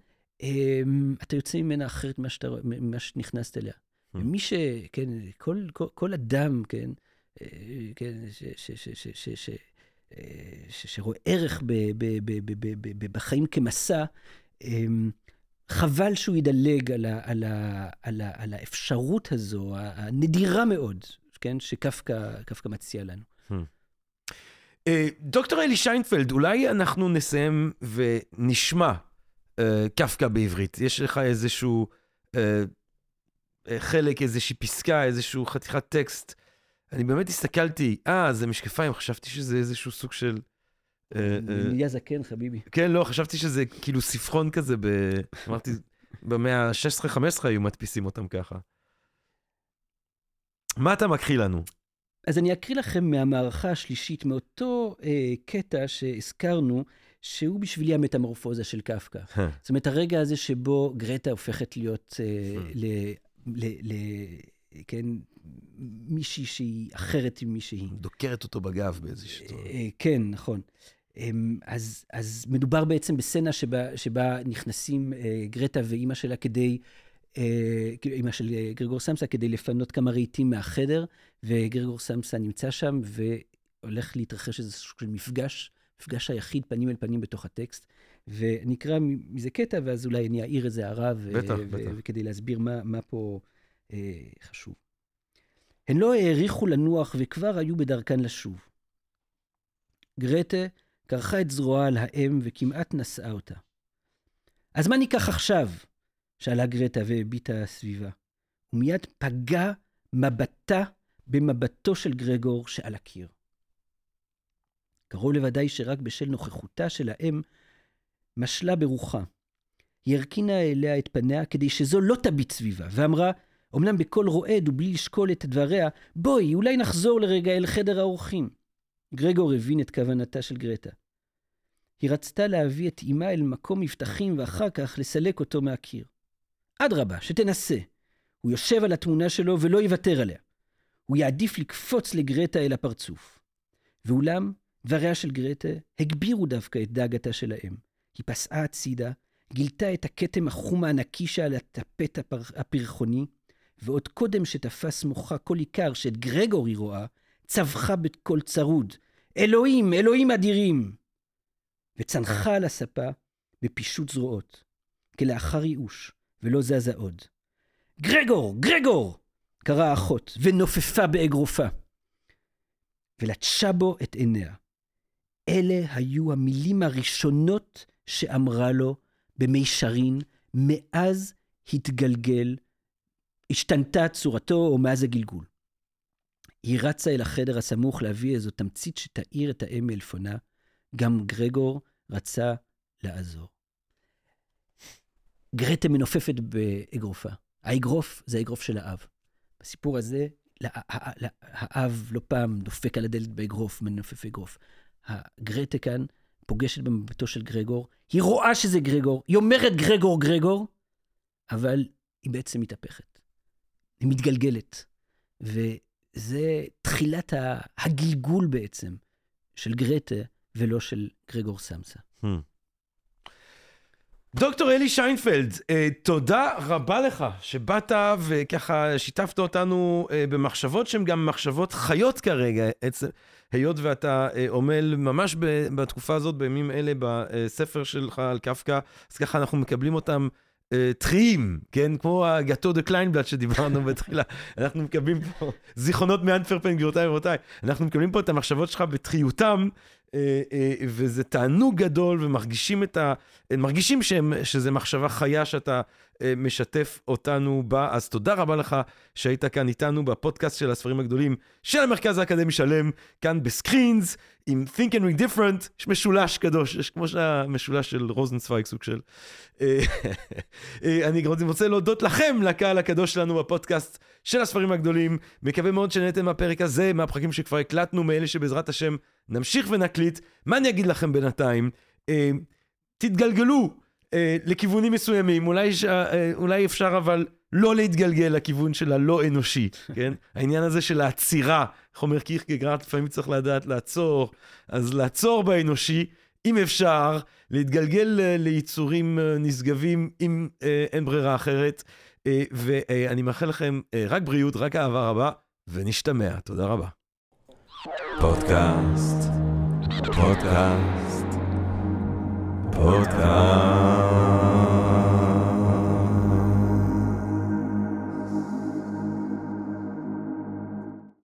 S2: אה, אתה יוצא ממנה אחרת ממה שנכנסת אליה. Hmm. ומי ש... כן, כל, כל, כל אדם, כן, אה, כן, ש, ש, ש, ש, ש, ש, אה, ש, שרואה ערך ב, ב, ב, ב, ב, ב, ב, בחיים כמסע, אמ, חבל שהוא ידלג על, ה, על, ה, על, ה, על האפשרות הזו, הנדירה מאוד, כן, שקפקא מציע לנו.
S1: אה, דוקטור אלי שיינפלד, אולי אנחנו נסיים ונשמע קפקא בעברית. יש לך איזשהו חלק, איזושהי פסקה, איזשהו חתיכת טקסט. אני באמת הסתכלתי, אה, זה משקפיים, חשבתי שזה איזשהו סוג של...
S2: אה, אה, נהיה זקן, חביבי.
S1: כן, לא, חשבתי שזה כאילו ספרון כזה, ב... אמרתי, במאה ה-16-15 היו מדפיסים אותם ככה. מה אתה מקריא לנו?
S2: אז אני אקריא לכם מהמערכה השלישית, מאותו אה, קטע שהזכרנו, שהוא בשבילי המטמורפוזה של קפקא. זאת אומרת, הרגע הזה שבו גרטה הופכת להיות אה, ל, ל, כן, מישהי שהיא אחרת ממי שהיא.
S1: דוקרת אותו בגב באיזשהו...
S2: אה, כן, נכון. אמ, אז, אז מדובר בעצם בסצנה שבה, שבה נכנסים אה, גרטה ואימא שלה כדי, אה, אימא של גרגור סמסה, כדי לפנות כמה רהיטים מהחדר, וגרגור סמסה נמצא שם והולך להתרחש איזה סוג של מפגש, מפגש היחיד פנים אל פנים בתוך הטקסט. ואני אקרא מזה קטע, ואז אולי אני אעיר איזה הערה,
S1: בטח, בטח.
S2: וכדי להסביר מה, מה פה אה, חשוב. הן לא העריכו לנוח וכבר היו בדרכן לשוב. גרטה כרכה את זרועה על האם וכמעט נשאה אותה. אז מה ניקח עכשיו? שאלה גרטה והביטה סביבה. ומיד פגע מבטה במבטו של גרגור שעל הקיר. קרוב לוודאי שרק בשל נוכחותה של האם, משלה ברוחה. היא הרכינה אליה את פניה כדי שזו לא תביט סביבה, ואמרה, אמנם בקול רועד ובלי לשקול את דבריה, בואי, אולי נחזור לרגע אל חדר האורחים. גרגור הבין את כוונתה של גרטה. היא רצתה להביא את אמה אל מקום מבטחים ואחר כך לסלק אותו מהקיר. אדרבה, שתנסה. הוא יושב על התמונה שלו ולא יוותר עליה. הוא יעדיף לקפוץ לגרטה אל הפרצוף. ואולם, דבריה של גרטה הגבירו דווקא את דאגתה של האם. היא פסעה הצידה, גילתה את הכתם החום הענקי שעל הטפט הפר... הפרחוני, ועוד קודם שתפס מוחה כל עיקר שאת גרגור היא רואה, צווחה בקול צרוד, אלוהים, אלוהים אדירים! וצנחה על הספה בפישוט זרועות, כלאחר ייאוש, ולא זזה עוד. גרגור, גרגור! קראה האחות, ונופפה באגרופה. ולטשה בו את עיניה. אלה היו המילים הראשונות שאמרה לו במישרין, מאז התגלגל, השתנתה צורתו או מאז הגלגול. היא רצה אל החדר הסמוך להביא איזו תמצית שתאיר את האם מאלפונה. גם גרגור רצה לעזור. גרטה מנופפת באגרופה. האגרוף זה האגרוף של האב. בסיפור הזה, האב לא פעם דופק על הדלת באגרוף, מנופף אגרוף. הגרטה כאן פוגשת במבטו של גרגור, היא רואה שזה גרגור, היא אומרת גרגור, גרגור, אבל היא בעצם מתהפכת. היא מתגלגלת. וזה תחילת הגלגול בעצם של גרטה ולא של גרגור סמסה. Hmm.
S1: דוקטור אלי שיינפלד, אה, תודה רבה לך שבאת וככה שיתפת אותנו אה, במחשבות שהן גם מחשבות חיות כרגע, היות ואתה אה, עמל ממש בתקופה הזאת, בימים אלה, בספר שלך על קפקא, אז ככה אנחנו מקבלים אותם טריים, כן? כמו הגאטו דה קליינבלט שדיברנו *laughs* בתחילה. אנחנו מקבלים פה זיכרונות מאנטפרפן, גבירותיי ורבותיי. אנחנו מקבלים פה את המחשבות שלך בטריותם, אה, אה, וזה תענוג גדול, ומרגישים את ה... מרגישים שהם, שזה מחשבה חיה שאתה אה, משתף אותנו בה. אז תודה רבה לך שהיית כאן איתנו בפודקאסט של הספרים הגדולים של המרכז האקדמי שלם, כאן בסקרינס, עם Think and Read Different, יש משולש קדוש, יש כמו שהמשולש של רוזנצוויג סוג של... *laughs* אני רוצה להודות לכם, לקהל הקדוש שלנו בפודקאסט של הספרים הגדולים. מקווה מאוד שנהנתם מהפרק הזה, מהפרקים שכבר הקלטנו, מאלה שבעזרת השם נמשיך ונקליט. מה אני אגיד לכם בינתיים? אה, תתגלגלו אה, לכיוונים מסוימים, אולי, ש... אה, אולי אפשר אבל לא להתגלגל לכיוון של הלא אנושי, *laughs* כן? העניין הזה של העצירה, איך אומר קירקגרד, לפעמים צריך לדעת לעצור, אז לעצור באנושי, אם אפשר, להתגלגל אה, ליצורים אה, נשגבים, אם אה, אין ברירה אחרת. אה, ואני מאחל לכם אה, רק בריאות, רק אהבה רבה, ונשתמע. תודה רבה. פודקאסט, פודקאסט, פודקאסט.